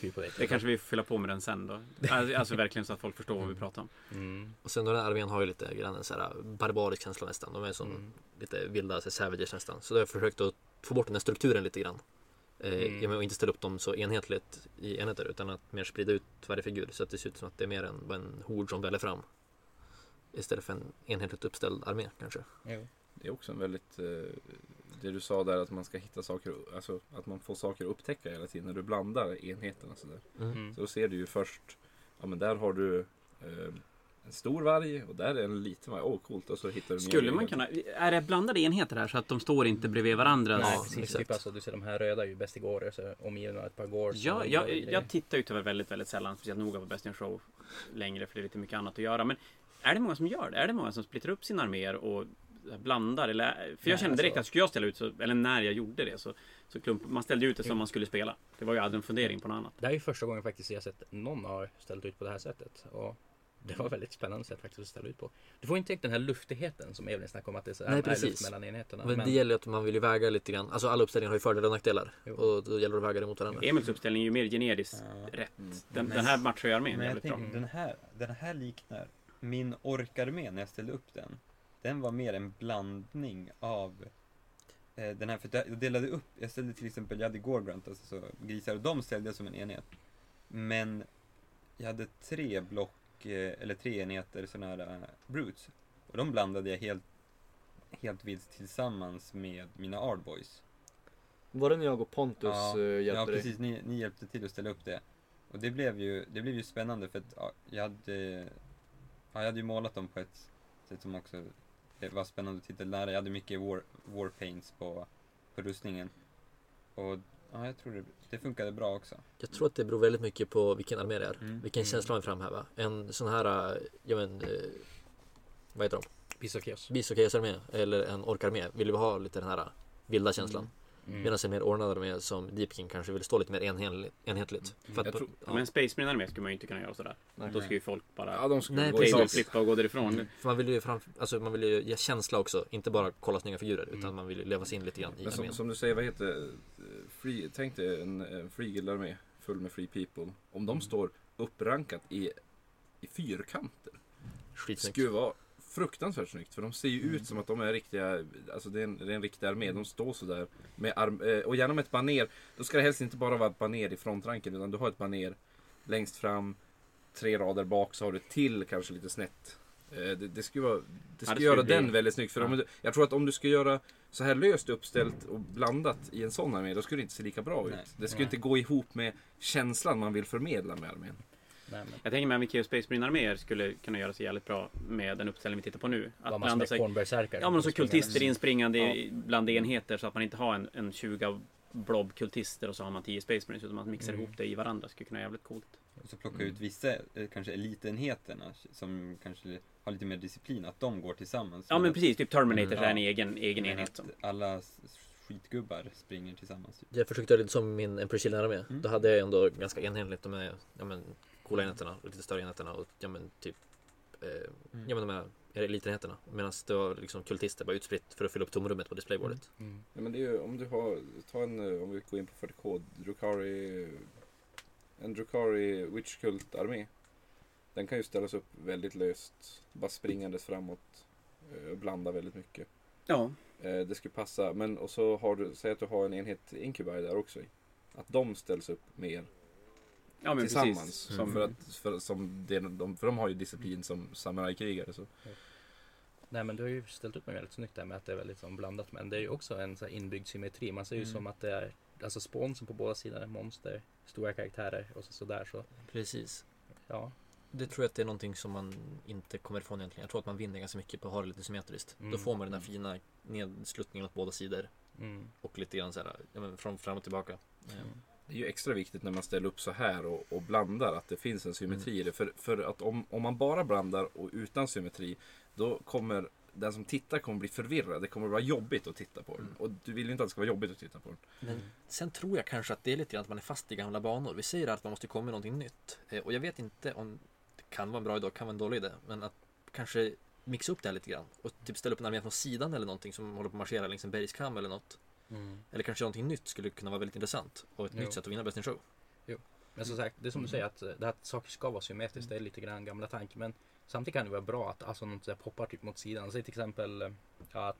[SPEAKER 1] Fy på det.
[SPEAKER 2] Kanske vi får fylla på med den sen då. Alltså, alltså verkligen så att folk förstår vad vi pratar om.
[SPEAKER 1] Mm.
[SPEAKER 4] Och sen då den här armén har ju lite grann en så här barbarisk känsla nästan. De är som
[SPEAKER 1] Mm.
[SPEAKER 4] lite vilda, så savages nästan. Så då har jag försökt att få bort den här strukturen lite grann. Eh,
[SPEAKER 1] Mm.
[SPEAKER 4] att inte ställa upp dem så enhetligt i enheter utan att mer sprida ut varje figur så att det ser ut som att det är mer en, en hord som väller fram. Istället för en enhetligt uppställd armé kanske.
[SPEAKER 1] Jo.
[SPEAKER 3] Det är också en väldigt, eh, det du sa där att man ska hitta saker, alltså att man får saker att upptäcka hela tiden när du blandar enheterna sådär.
[SPEAKER 4] Mm.
[SPEAKER 1] Mm.
[SPEAKER 3] Så då ser du ju först, ja men där har du eh, en stor varg och där är en liten varg. Åh oh, coolt. Och så hittar du
[SPEAKER 2] Skulle man kunna... Är det blandade enheter här så att de står inte bredvid varandra?
[SPEAKER 1] Nej,
[SPEAKER 4] Ja,
[SPEAKER 1] precis.
[SPEAKER 4] exakt.
[SPEAKER 1] Typ alltså, du ser de här röda är ju bäst igår, så omgivna av ett par gårds.
[SPEAKER 2] Ja, jag, jag tittar ju tyvärr väldigt, väldigt sällan speciellt noga på Best in Show längre för det är lite mycket annat att göra. Men är det många som gör det? Är det många som splittrar upp sina arméer och blandar? Eller, för jag
[SPEAKER 1] Nej,
[SPEAKER 2] kände direkt
[SPEAKER 1] alltså-
[SPEAKER 2] att skulle jag ställa ut, så, eller när jag gjorde det, så, så klump, man ställde ut det som man skulle spela. Det var ju aldrig en fundering på något annat.
[SPEAKER 1] Det här är ju första gången faktiskt jag sett någon har ställt ut på det här sättet. Och det var väldigt spännande sätt faktiskt att ställa ut på. Du får inte riktigt den här luftigheten som Evelyn snackade om att det är, så,
[SPEAKER 4] Nej,
[SPEAKER 1] är
[SPEAKER 4] precis.
[SPEAKER 1] luft mellan enheterna.
[SPEAKER 4] Men, det gäller ju att man vill ju väga lite grann. Alltså alla uppställningar har ju fördelar och nackdelar.
[SPEAKER 1] Jo.
[SPEAKER 4] Och då gäller det att väga det mot varandra.
[SPEAKER 2] Emils uppställning är ju mer generiskt
[SPEAKER 6] Ja.
[SPEAKER 2] rätt.
[SPEAKER 3] Mm.
[SPEAKER 2] Den,
[SPEAKER 6] Men-
[SPEAKER 2] den här matchar ju armén
[SPEAKER 6] Men
[SPEAKER 2] jävligt bra.
[SPEAKER 6] den här, den här liknar min orkarmé när jag ställde upp den. Den var mer en blandning av eh, den här, för jag delade upp, jag ställde till exempel, jag hade Gorgrant, alltså så, grisar, och de ställde jag som en enhet. Men jag hade tre block, eh, eller tre enheter sådana här uh, brutes. Och de blandade jag helt, helt vilt tillsammans med mina Ardboys.
[SPEAKER 5] Var det när jag och Pontus
[SPEAKER 6] Ja,
[SPEAKER 5] eh, hjälpte
[SPEAKER 6] Ja,
[SPEAKER 5] dig?
[SPEAKER 6] precis. Ni, ni hjälpte till att ställa upp det. Och det blev ju, det blev ju spännande för att ja, jag hade, ja, jag hade ju målat dem på ett sätt som också det var spännande att titta lära. Jag hade mycket war, war paints på, på rustningen. Och ja, jag tror det, det funkade bra också.
[SPEAKER 4] Jag tror att det beror väldigt mycket på vilken armé det är.
[SPEAKER 6] Mm.
[SPEAKER 4] Vilken känsla man vill framhäva. En sån här, eh, ja men, eh, vad heter de?
[SPEAKER 1] Chaos.
[SPEAKER 4] Bisokejsarmé eller en orkarmé vill ju ha lite den här vilda känslan.
[SPEAKER 1] Mm.
[SPEAKER 4] Medan en mer ordnad armé som Deepkin kanske vill stå lite mer enhetligt. enhetligt. För att,
[SPEAKER 3] Jag tror-
[SPEAKER 4] ja,
[SPEAKER 2] Men en Space Marine armé skulle man ju inte kunna göra sådär.
[SPEAKER 5] Nej.
[SPEAKER 2] Då ska ju folk bara
[SPEAKER 3] Ja, de skulle
[SPEAKER 4] Nej,
[SPEAKER 3] gå
[SPEAKER 2] flippa och gå därifrån.
[SPEAKER 3] Mm.
[SPEAKER 4] för man vill ju fram, alltså man vill ju ge känsla också. Inte bara kolla snygga figurer utan
[SPEAKER 1] Mm.
[SPEAKER 4] man vill ju leva sig in lite grann i
[SPEAKER 3] Men som,
[SPEAKER 4] armén.
[SPEAKER 3] som du säger, vad heter eh, free, Tänk dig en, en free-armé full med free people. Om de står upprankat i, i fyrkanter.
[SPEAKER 4] Skitsnyggt.
[SPEAKER 3] skulle vara fruktansvärt snyggt. För de ser ju ut som att de är riktiga, alltså det är en, det är en riktig armé. De står sådär med arm, eh, och med ett baner. Då ska det helst inte bara vara ett baner i frontranken utan du har ett baner längst fram, tre rader bak så har du till kanske lite snett. Eh, det, det skulle vara, det skulle
[SPEAKER 2] skulle
[SPEAKER 3] göra den väldigt snyggt. För
[SPEAKER 2] Ja.
[SPEAKER 3] om, jag tror att om du ska göra så här löst uppställt och blandat i en sån armé, då skulle det inte se lika bra ut.
[SPEAKER 6] Nej.
[SPEAKER 3] Det skulle
[SPEAKER 1] Nej.
[SPEAKER 3] inte gå ihop med känslan man vill förmedla med armén.
[SPEAKER 1] Nej, men
[SPEAKER 2] Jag tänker mig att Mikeo Space Marine arméer skulle kunna göra sig jävligt bra med den uppställning vi tittar på nu. Att blanda
[SPEAKER 1] med
[SPEAKER 2] sig
[SPEAKER 1] kornbergsärkar.
[SPEAKER 2] Ja men så kultister
[SPEAKER 1] in.
[SPEAKER 2] inspringande i- bland enheter så att man inte har en, en 20 blob kultister och så har man 10 Space Marines utan man mixar
[SPEAKER 1] Mm.
[SPEAKER 2] ihop det i varandra. skulle kunna vara jävligt coolt.
[SPEAKER 6] Och så plocka
[SPEAKER 3] Mm.
[SPEAKER 6] ut vissa, eh, kanske elitenheterna som kanske har lite mer disciplin, att de går tillsammans.
[SPEAKER 2] Ja men precis, typ Terminator
[SPEAKER 6] Mm.
[SPEAKER 2] är en
[SPEAKER 6] Ja.
[SPEAKER 2] egen, egen
[SPEAKER 6] Men
[SPEAKER 2] enhet.
[SPEAKER 6] att
[SPEAKER 2] Som.
[SPEAKER 6] alla skitgubbar springer tillsammans.
[SPEAKER 4] Jag försökte göra lite som min Emperor Chilean armé.
[SPEAKER 6] Mm.
[SPEAKER 4] Då hade jag ändå ganska enhetligt här ja, men, coola enheterna lite större enheterna och ja men typ eh,
[SPEAKER 6] Mm.
[SPEAKER 4] ja men de här elitenheterna. Medan det var liksom kultister bara utspritt för att fylla upp tomrummet på displaybordet.
[SPEAKER 1] Mm.
[SPEAKER 3] Ja, men det är ju om du har, ta en, eh, om vi går in på 40K, Drukari, en Drukari Witch Cult armé. Den kan ju ställas upp väldigt löst, bara springandes framåt, eh, och blanda väldigt mycket.
[SPEAKER 2] Ja.
[SPEAKER 3] Eh, Det skulle passa, men och så har du, säg att du har en enhet Incubi där också. Att de ställs upp mer
[SPEAKER 2] ja men
[SPEAKER 3] tillsammans.
[SPEAKER 2] precis.
[SPEAKER 3] Som för, att, för, som det, de, för de har ju disciplin som samurajkrigare. Så.
[SPEAKER 1] Nej men du har ju ställt upp mig väldigt snyggt där med att det är väldigt som blandat men det är ju också en så här inbyggd symmetri. Man ser ju
[SPEAKER 6] Mm.
[SPEAKER 1] som att det är alltså sponsen på båda sidor är monster, stora karaktärer och så, sådär så
[SPEAKER 4] Precis.
[SPEAKER 1] ja.
[SPEAKER 4] Det tror jag att det är någonting som man inte kommer ifrån egentligen. Jag tror att man vinner ganska mycket på att ha det lite symmetriskt. Då
[SPEAKER 1] Mm.
[SPEAKER 4] får man den här fina nedsluttningen åt båda sidor.
[SPEAKER 1] Mm.
[SPEAKER 4] Och lite grann så här, ja, men från fram och tillbaka.
[SPEAKER 1] Mm.
[SPEAKER 3] Det är ju extra viktigt när man ställer upp så här och, och blandar att det finns en symmetri i det. För, för att om, om man bara blandar och utan symmetri då kommer den som tittar kommer bli förvirrad. Det kommer vara jobbigt att titta på den. Och du vill ju inte att det ska vara jobbigt att titta på den.
[SPEAKER 4] Men sen tror jag kanske att det är lite grann att man är fast i gamla banor. Vi säger att man måste komma med någonting nytt. Eh, Och jag vet inte om det kan vara en bra idé, kan vara en dålig idé. Men att kanske mixa upp det här lite grann. Och typ ställa upp en armé från sidan eller någonting som håller på att marschera längs en bergskam eller något.
[SPEAKER 1] Mm.
[SPEAKER 4] Eller kanske någonting nytt skulle kunna vara väldigt intressant. Och ett
[SPEAKER 1] Jo.
[SPEAKER 4] nytt sätt att vinna Best in Show.
[SPEAKER 1] Men som sagt, det är som du säger att eh, det här att saker ska vara symmetriskt, det är lite grann gamla tanken. Men samtidigt kan det vara bra att alltså något där poppar typ mot sidan. Säg till exempel, eh, ja, att-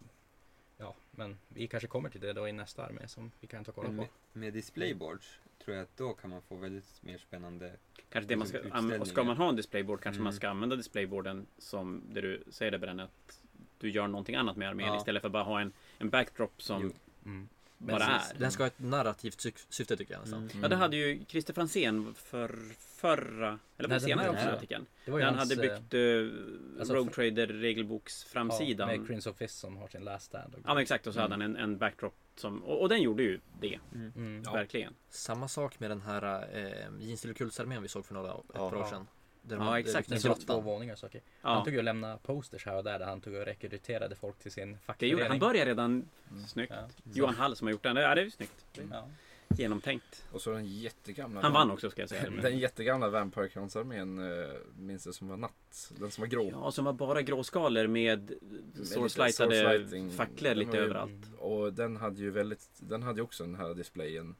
[SPEAKER 1] ja, men vi kanske kommer till det då i nästa armé som vi kan ta kolla på.
[SPEAKER 6] med, med displayboards tror jag att då kan man få väldigt mer spännande
[SPEAKER 2] Kanske det man ska,
[SPEAKER 6] Utställningar.
[SPEAKER 2] och ska man ha en displayboard kanske
[SPEAKER 6] Mm.
[SPEAKER 2] man ska använda displayboarden som det du säger där Brenne, att du gör någonting annat med armén
[SPEAKER 6] Ja.
[SPEAKER 2] istället för att bara ha en, en backdrop som
[SPEAKER 6] Jo.
[SPEAKER 1] Mm.
[SPEAKER 2] bara är.
[SPEAKER 4] Den ska ha ett narrativt syf- syfte tycker jag nästan.
[SPEAKER 6] Mm.
[SPEAKER 2] Ja, det hade ju Christer Franzén för förra, eller för senare
[SPEAKER 1] också.
[SPEAKER 2] artikeln. När han
[SPEAKER 1] hans,
[SPEAKER 2] hade byggt uh,
[SPEAKER 1] alltså,
[SPEAKER 2] Rogue Trader regelboksframsidan.
[SPEAKER 1] Ja, med Prince of Fist som har sin last stand.
[SPEAKER 2] Ja men exakt och så hade han en, en backdrop som, och, och den gjorde ju det,
[SPEAKER 1] Mm.
[SPEAKER 3] Ja.
[SPEAKER 2] verkligen.
[SPEAKER 4] Samma sak med den här eh, Jeans kultsarmén vi såg för några ett
[SPEAKER 5] Ja.
[SPEAKER 4] par år
[SPEAKER 5] Ja.
[SPEAKER 4] sedan. Där
[SPEAKER 2] Ja, exakt.
[SPEAKER 4] Den
[SPEAKER 1] Det var två våningar saker. Han
[SPEAKER 2] Ja,
[SPEAKER 1] tog ju och lämnade posters här och där, där han tog och rekryterade folk till sin fackförening.
[SPEAKER 2] han började redan snyggt.
[SPEAKER 1] Ja.
[SPEAKER 2] Johan Hall som har gjort den, ja det är ju snyggt.
[SPEAKER 1] Ja.
[SPEAKER 2] Genomtänkt.
[SPEAKER 3] Och så den jättegamla.
[SPEAKER 2] Han vann också ska jag säga.
[SPEAKER 3] Den jättegamla Vampire Crowns-armén eh, minns jag som var natt. Den som var grå.
[SPEAKER 2] Ja, som var bara gråskalor med source-lightade facklor
[SPEAKER 3] Den
[SPEAKER 2] lite
[SPEAKER 3] ju-
[SPEAKER 2] överallt.
[SPEAKER 3] Och den hade ju väldigt, den hade ju också den här displayen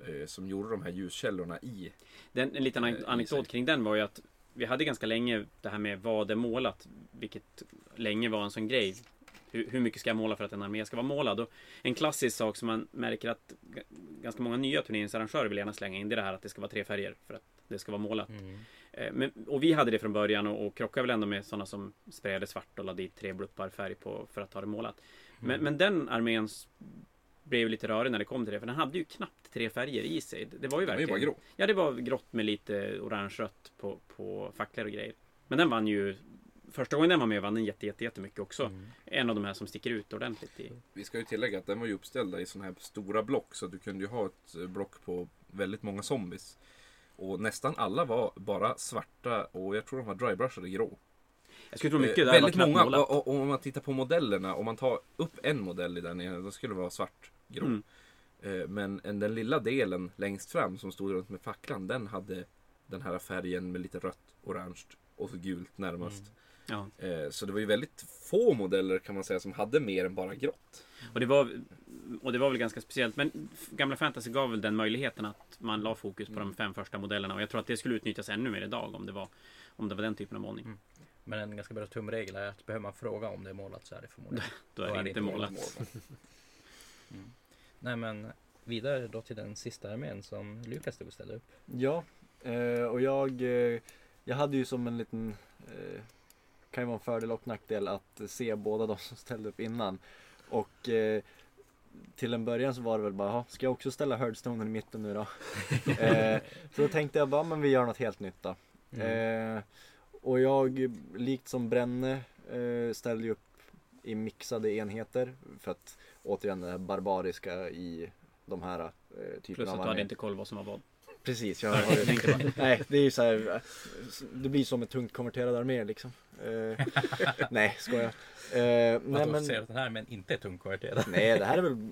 [SPEAKER 3] eh, som gjorde de här ljuskällorna i.
[SPEAKER 2] Den, en liten
[SPEAKER 3] Eh,
[SPEAKER 2] anekdot kring den var ju att vi hade ganska länge det här med vad är målat, vilket länge var en sån grej. Hur, hur mycket ska jag måla för att en armé ska vara målad? Och en klassisk sak som man märker att ganska många nya turneringsarrangörer vill gärna slänga in det är det här att det ska vara tre färger för att det ska vara målat.
[SPEAKER 1] Mm.
[SPEAKER 2] Eh, Men, och vi hade det från början och, och krockade väl ändå med sådana som sprayade svart och lade dit tre bluppar färg på för att ha det målat.
[SPEAKER 1] Mm.
[SPEAKER 2] Men, men den armén blev lite rörig när det kom till det för den hade ju knappt tre färger i sig. Det var ju
[SPEAKER 3] Den var ju
[SPEAKER 2] verkligen
[SPEAKER 3] bara grå.
[SPEAKER 2] Ja, det var grått med lite orange-rött på, på facklor och grejer. Men den vann ju Första gången den var med vann den jätte, jätte, jättemycket också.
[SPEAKER 1] Mm.
[SPEAKER 2] En av de här som sticker ut ordentligt. I.
[SPEAKER 3] Vi ska ju tillägga att den var ju uppställda i sådana här stora block så att du kunde ju ha ett eh, block på väldigt många zombies. Och nästan alla var bara svarta och jag tror de var drybrushade grå.
[SPEAKER 2] Jag skulle tro mycket
[SPEAKER 3] Eh,
[SPEAKER 2] där
[SPEAKER 3] väldigt många, om man tittar på modellerna, om man tar upp en modell i den ena, då skulle det vara svart, grå.
[SPEAKER 2] Mm.
[SPEAKER 3] Eh, Men en- den lilla delen längst fram som stod runt med facklan, den hade den här färgen med lite rött, orange och gult närmast.
[SPEAKER 2] Ja.
[SPEAKER 3] Eh, Så det var ju väldigt få modeller kan man säga som hade mer än bara grått.
[SPEAKER 2] Och det var och det var väl ganska speciellt. Men gamla fantasy gav väl den möjligheten att man la fokus på de fem första modellerna. Och jag tror att det skulle utnyttjas ännu mer idag om det var, om det var den typen av målning.
[SPEAKER 1] Mm. Men en ganska bra tumregel är att behöver man fråga om det är målat så är det förmodligen.
[SPEAKER 2] Då är det inte målat.
[SPEAKER 1] Nej men vidare då till den sista armén som Lukas och ställde upp.
[SPEAKER 5] Ja, eh, och jag, eh, jag hade ju som en liten, eh, kan ju vara en fördel och nackdel att se båda de som ställde upp innan. Och till en början så var det väl bara, "Jaha, ska jag också ställa Heardstonen i mitten nu då? så då tänkte jag bara, men vi gör något helt nytt då.
[SPEAKER 1] Mm.
[SPEAKER 5] Och jag, likt som Brenne, eh, ställde ju upp i mixade enheter för att återigen det här barbariska i de här eh, typerna
[SPEAKER 2] Plus att du hade inte koll vad som var vad.
[SPEAKER 5] Precis, jag
[SPEAKER 2] Ja,
[SPEAKER 5] har
[SPEAKER 2] bara.
[SPEAKER 5] Nej, det är ju så här. Det blir som en tungt konverterad armé liksom. Eh, nej, skojar. Eh, nej, men,
[SPEAKER 1] ser att den här armén inte är tungkonverterad.
[SPEAKER 5] nej, det här är väl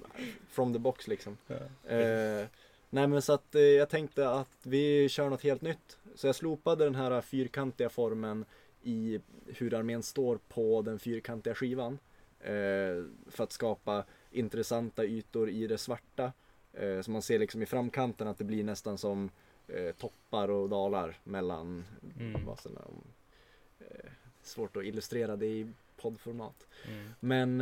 [SPEAKER 5] from the box liksom. Eh, nej, men så att eh, jag tänkte att vi kör något helt nytt. Så jag slopade den här fyrkantiga formen i hur armén står på den fyrkantiga skivan. Eh, för att skapa intressanta ytor i det svarta. Eh, så man ser liksom i framkanten att det blir nästan som eh, toppar och dalar mellan
[SPEAKER 1] Mm.
[SPEAKER 5] är, eh, svårt att illustrera det i poddformat.
[SPEAKER 1] Mm.
[SPEAKER 5] Men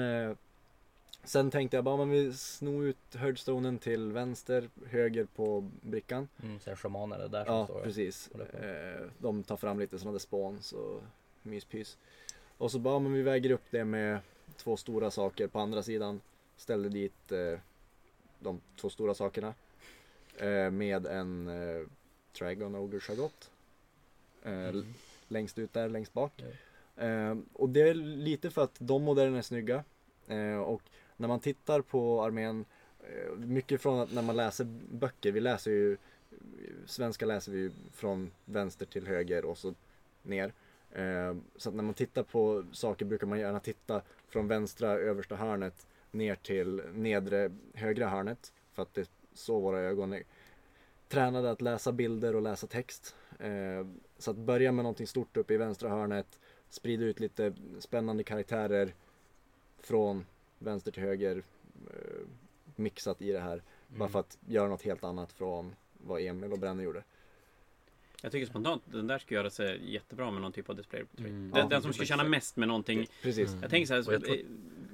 [SPEAKER 5] sen tänkte jag bara man vill sno ut Heardstonen till vänster, höger på brickan.
[SPEAKER 1] Mm, så här shamaner där som
[SPEAKER 5] Ja,
[SPEAKER 1] står.
[SPEAKER 5] precis.
[SPEAKER 1] på.
[SPEAKER 5] Eh, de tar fram lite sådana där spawns och myspys. Och så bara, men vi väger upp det med två stora saker på andra sidan. Ställde dit eh, de två stora sakerna. Eh, med en eh, Dragon Ogre Shagott. Eh,
[SPEAKER 4] Mm.
[SPEAKER 5] Längst ut där, längst bak. Eh, och det är lite för att de modellerna är snygga. Eh, och när man tittar på armén, mycket från att när man läser böcker, vi läser ju Svenska läser vi ju från vänster till höger och så ner. Så att när man tittar på saker brukar man gärna titta från vänstra översta hörnet ner till nedre högra hörnet. För att det är så våra ögon är tränade att läsa bilder och läsa text. Eh, så att börja med någonting stort uppe i vänstra hörnet, sprida ut lite spännande karaktärer från vänster till höger eh, mixat i det här. Bara
[SPEAKER 1] Mm.
[SPEAKER 5] för att göra något helt annat från vad Emil och Brenne gjorde.
[SPEAKER 2] Jag tycker spontant den där skulle göra sig jättebra med någon typ av display.
[SPEAKER 6] Mm.
[SPEAKER 2] Den,
[SPEAKER 5] Ja,
[SPEAKER 2] den som skulle tjäna mest med någonting.
[SPEAKER 5] Precis.
[SPEAKER 4] Mm.
[SPEAKER 2] Jag tänker så här,
[SPEAKER 4] Och jag tror-
[SPEAKER 2] eh,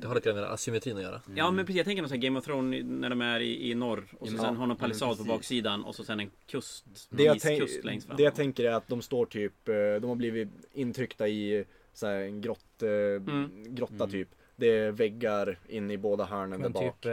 [SPEAKER 4] Det har lite grann med asymmetrin att göra.
[SPEAKER 2] Ja men precis, jag tänker någon sån här Game of Thrones när de är i, i norr och så
[SPEAKER 6] Ja,
[SPEAKER 2] sen har de palissad på baksidan och så sen en kust,
[SPEAKER 5] Det jag,
[SPEAKER 2] iskust
[SPEAKER 5] tänk,
[SPEAKER 2] längst fram.
[SPEAKER 5] det jag tänker är att de står typ, eh, de har blivit intryckta i så här, en grott, eh,
[SPEAKER 2] Mm.
[SPEAKER 5] grotta
[SPEAKER 6] Mm.
[SPEAKER 5] typ. Det är väggar in i båda hörnen där
[SPEAKER 1] Men
[SPEAKER 5] bak.
[SPEAKER 1] typ, eh,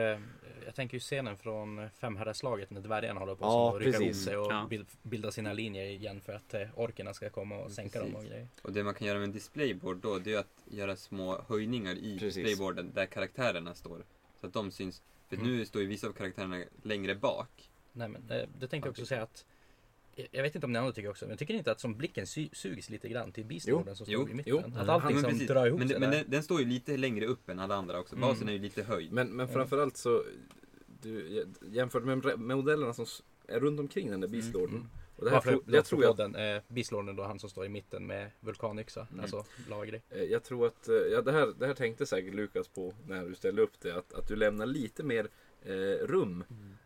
[SPEAKER 1] jag tänker ju scenen från femherrarslaget när dvärgarna håller på
[SPEAKER 5] Ja,
[SPEAKER 1] och rycka ihop
[SPEAKER 5] precis.
[SPEAKER 1] sig och
[SPEAKER 2] Ja.
[SPEAKER 1] bil, bilda sina linjer igen för att eh, orkerna ska komma och sänka dem och
[SPEAKER 6] Precis.
[SPEAKER 1] grejer.
[SPEAKER 6] Och det man kan göra med en displayboard då, det är att göra små höjningar i
[SPEAKER 5] Precis.
[SPEAKER 6] displayboarden där karaktärerna står. Så att de syns. För
[SPEAKER 1] Mm.
[SPEAKER 6] nu står ju vissa av karaktärerna längre bak.
[SPEAKER 1] Nej men det, det tänkte jag också säga att jag- vet inte om ni andra tycker också, men jag tycker inte att som blicken sy, sugs lite grann till Beastlorden som
[SPEAKER 6] Jo,
[SPEAKER 1] står i mitten?
[SPEAKER 3] jo.
[SPEAKER 1] Att
[SPEAKER 4] Mm.
[SPEAKER 1] allting
[SPEAKER 6] Ja, men
[SPEAKER 1] som
[SPEAKER 6] precis.
[SPEAKER 1] drar ihop
[SPEAKER 6] Men,
[SPEAKER 1] sig
[SPEAKER 6] men den, den står ju lite längre upp än alla andra också.
[SPEAKER 1] Mm.
[SPEAKER 6] Basen är ju lite höjd.
[SPEAKER 3] Men, men framförallt så, du, jämfört med modellerna som är runt omkring den där Beastlorden.
[SPEAKER 1] Mm.
[SPEAKER 3] Och det här
[SPEAKER 1] Varför jag
[SPEAKER 3] jag, tror jag,
[SPEAKER 1] podden, eh, Beastlorden då han som står i mitten med vulkanyxa,
[SPEAKER 3] Mm.
[SPEAKER 1] alltså lagrig.
[SPEAKER 3] eh, jag tror att, eh, ja, det, här, det här tänkte säkert Lukas på när du ställde upp det. Att, att du lämnar lite mer eh, rum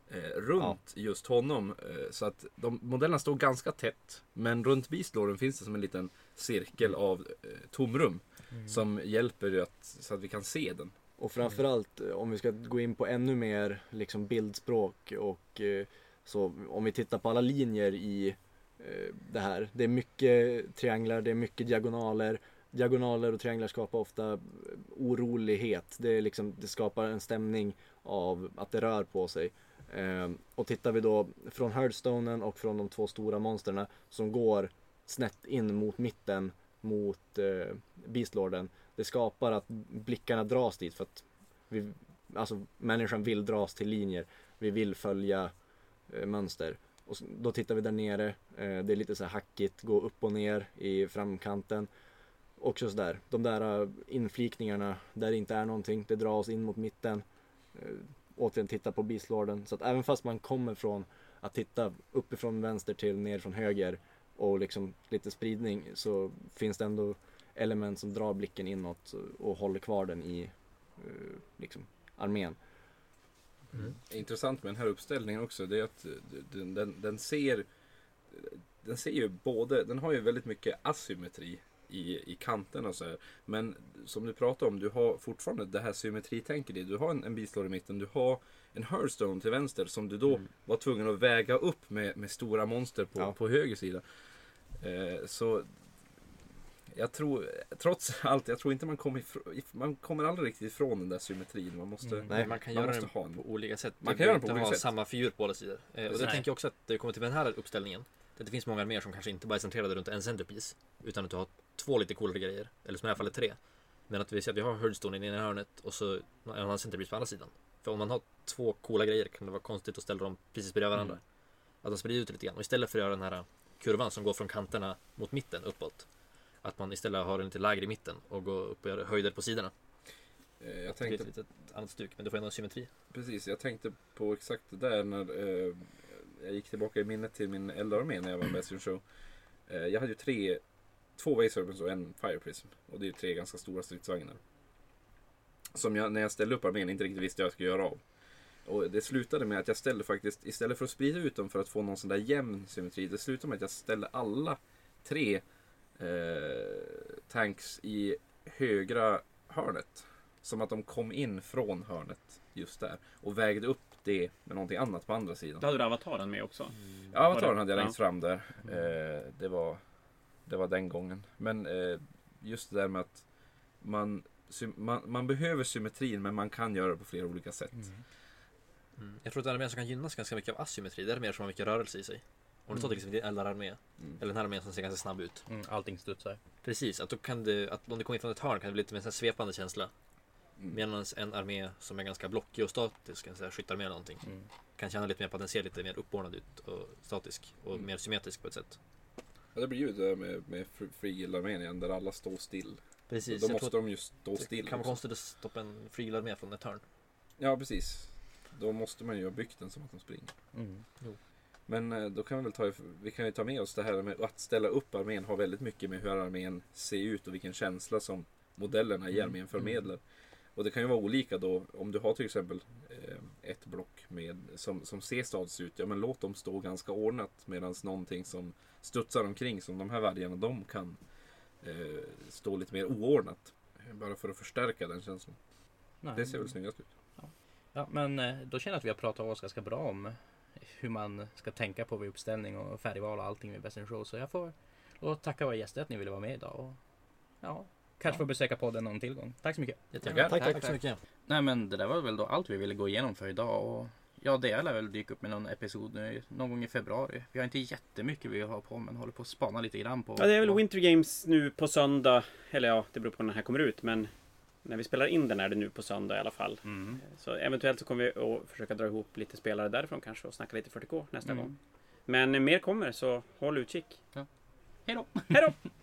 [SPEAKER 3] eh, runt just honom. Eh, så att de, modellerna står ganska tätt. Men runt Beastlorden finns det som en liten cirkel av eh, tomrum. Som hjälper att, så att vi kan se den.
[SPEAKER 5] Och framförallt eh, om vi ska gå in på ännu mer liksom bildspråk och eh, så om vi tittar på alla linjer i eh, det här. Det är mycket trianglar, det är mycket diagonaler. Diagonaler och trianglar skapar ofta orolighet. Det, är liksom, det skapar en stämning av att det rör på sig. Eh, och tittar vi då från Hearthstonen och från de två stora monsterna som går snett in mot mitten mot eh, Beastlorden. Det skapar att blickarna dras dit för att vi, alltså människan vill dras till linjer. Vi vill följa eh, mönster. Och då tittar vi där nere. Eh, det är lite så här hackigt, gå upp och ner i framkanten. Också sådär, de där eh, inflikningarna där det inte är någonting, det drar oss in mot mitten. Eh, Återigen titta på Beastlorden. Så att även fast man kommer från att titta uppifrån vänster till ner från höger och liksom lite spridning så finns det ändå element som drar blicken inåt och håller kvar den i eh, liksom, armén. Mm.
[SPEAKER 3] Intressant med den här uppställningen också det är att eh, den, den, den ser Den ser ju både, den har ju väldigt mycket asymmetri i, i kanterna och så här. Men som du pratar om, du har fortfarande det här symmetritänket i. Du har en, en bislår i mitten, du har en Hearthstone till vänster som du då
[SPEAKER 6] Mm.
[SPEAKER 3] var tvungen att väga upp med, med stora monster på,
[SPEAKER 5] Ja.
[SPEAKER 3] på höger sida. Eh, så jag tror, trots allt, jag tror inte man kommer ifrån, man kommer aldrig riktigt ifrån den där symmetrin. Man måste,
[SPEAKER 1] Mm.
[SPEAKER 5] Nej,
[SPEAKER 4] man kan
[SPEAKER 3] man
[SPEAKER 4] göra
[SPEAKER 3] måste
[SPEAKER 4] den
[SPEAKER 3] ha en.
[SPEAKER 4] på olika sätt.
[SPEAKER 3] Man kan göra den på
[SPEAKER 4] inte
[SPEAKER 3] olika
[SPEAKER 4] ha
[SPEAKER 3] sätt.
[SPEAKER 4] samma figur på båda sidor. Eh, och det tänker jag också att det kommer till den här uppställningen. Att det finns många arméer som kanske inte bara är centrerade runt en centerpiece. Utan att du har två lite coolare grejer. Eller som i det här fallet tre. Men att vi ser att vi har Hearthstone i ena hörnet och så en annan centerpiece på andra sidan. För om man har två coola grejer kan det vara konstigt att ställa dem precis bredvid varandra.
[SPEAKER 6] Mm.
[SPEAKER 4] Att de sprider ut lite grann. Och istället för att göra den här kurvan som går från kanterna mot mitten uppåt. Att man istället har den lite lägre i mitten och går upp och gör höjder på sidorna.
[SPEAKER 3] Eh, jag
[SPEAKER 4] Det är
[SPEAKER 3] tänkte
[SPEAKER 4] ett litet annat stuk men du får ändå symmetri.
[SPEAKER 3] Precis, jag tänkte på exakt det där när eh, jag gick tillbaka i minnet till min eldarmé när jag var med Bastion Show. Eh, jag hade ju tre, två Waze Urbans och en Fire Prism. Och det är ju tre ganska stora stridsvagnar. Som jag, när jag ställde upp armén, inte riktigt visste vad jag skulle göra av. Och det slutade med att jag ställde faktiskt, istället för att sprida ut dem för att få någon sån där jämn symmetri, det slutade med att jag ställde alla tre eh, tanks i högra hörnet. Som att de kom in från hörnet just där. Och vägde upp det med någonting annat på andra sidan.
[SPEAKER 2] Då hade du avataren med också.
[SPEAKER 3] Ja, avataren hade jag
[SPEAKER 2] Ja.
[SPEAKER 3] längst fram där. Eh, det, var, det var den gången. Men eh, just det där med att man, man, man behöver symmetrin men man kan göra det på flera olika sätt.
[SPEAKER 4] Mm. Jag tror att en armé som kan gynnas ganska mycket av asymmetri, det är mer som har mycket rörelse i sig. Om du tar till exempel din eldararmé,
[SPEAKER 3] Mm.
[SPEAKER 4] eller den här armén som ser ganska snabb ut.
[SPEAKER 1] Mm, allting studsar.
[SPEAKER 4] Precis, att då kan det, att om det kommer in från ett hörn kan det bli lite mer här svepande känsla.
[SPEAKER 3] Mm.
[SPEAKER 4] Medan en armé som är ganska blockig och statisk, säga skyttararmé eller någonting,
[SPEAKER 1] Mm.
[SPEAKER 4] kan känna lite mer på att den ser lite mer uppordnad ut och statisk och
[SPEAKER 3] Mm.
[SPEAKER 4] mer symmetrisk på ett sätt.
[SPEAKER 3] Ja, det blir ju det med, med fr- frigilarmén igen, där alla står still.
[SPEAKER 4] Precis,
[SPEAKER 3] Då
[SPEAKER 4] jag
[SPEAKER 3] måste de ju stå still.
[SPEAKER 4] det kan vara konstigt att stoppa en flygelarmé från ett hörn.
[SPEAKER 3] Ja, precis. Då måste man ju ha byggt den som att de springer.
[SPEAKER 1] Mm.
[SPEAKER 3] Men eh, då kan vi väl ta, vi kan ju ta med oss det här med att ställa upp armén har väldigt mycket med hur armén ser ut och vilken känsla som modellerna i
[SPEAKER 1] Mm.
[SPEAKER 3] armén förmedlar. Och det kan ju vara olika då om du har till exempel eh, ett block med, som, som ser stadigt ut. Ja men låt dem stå ganska ordnat medan någonting som studsar omkring som de här vargarna de kan eh, stå lite mer oordnat. Bara för att förstärka den känslan.
[SPEAKER 1] Nej.
[SPEAKER 3] Det ser väl snyggast ut.
[SPEAKER 1] Ja, men eh, då känner jag att vi har pratat oss ganska bra om hur man ska tänka på vid uppställning och färgval och allting vid Best in Show. Så jag får tacka våra gäster att ni ville vara med idag. Och, ja, kanske får besöka podden någon tillgång. Tack så mycket.
[SPEAKER 3] Tackar.
[SPEAKER 4] Tack,
[SPEAKER 1] Tack,
[SPEAKER 4] så mycket.
[SPEAKER 1] Nej men det där var väl då allt vi ville gå igenom för idag. Och ja, det lär väl dyka upp med någon episod nu, någon gång i februari. Vi har inte jättemycket vi har på men håller på att spana lite grann på.
[SPEAKER 2] Ja, det är väl Winter Games nu på söndag. Eller ja, det beror på när den här kommer ut. Men när vi spelar in den är det nu på söndag i alla fall.
[SPEAKER 1] Mm.
[SPEAKER 2] Så eventuellt så kommer vi att försöka dra ihop lite spelare därifrån kanske och snacka lite 40K nästa
[SPEAKER 1] Mm.
[SPEAKER 2] gång. Men mer kommer så håll utkik.
[SPEAKER 1] Hej då!
[SPEAKER 2] Hej då!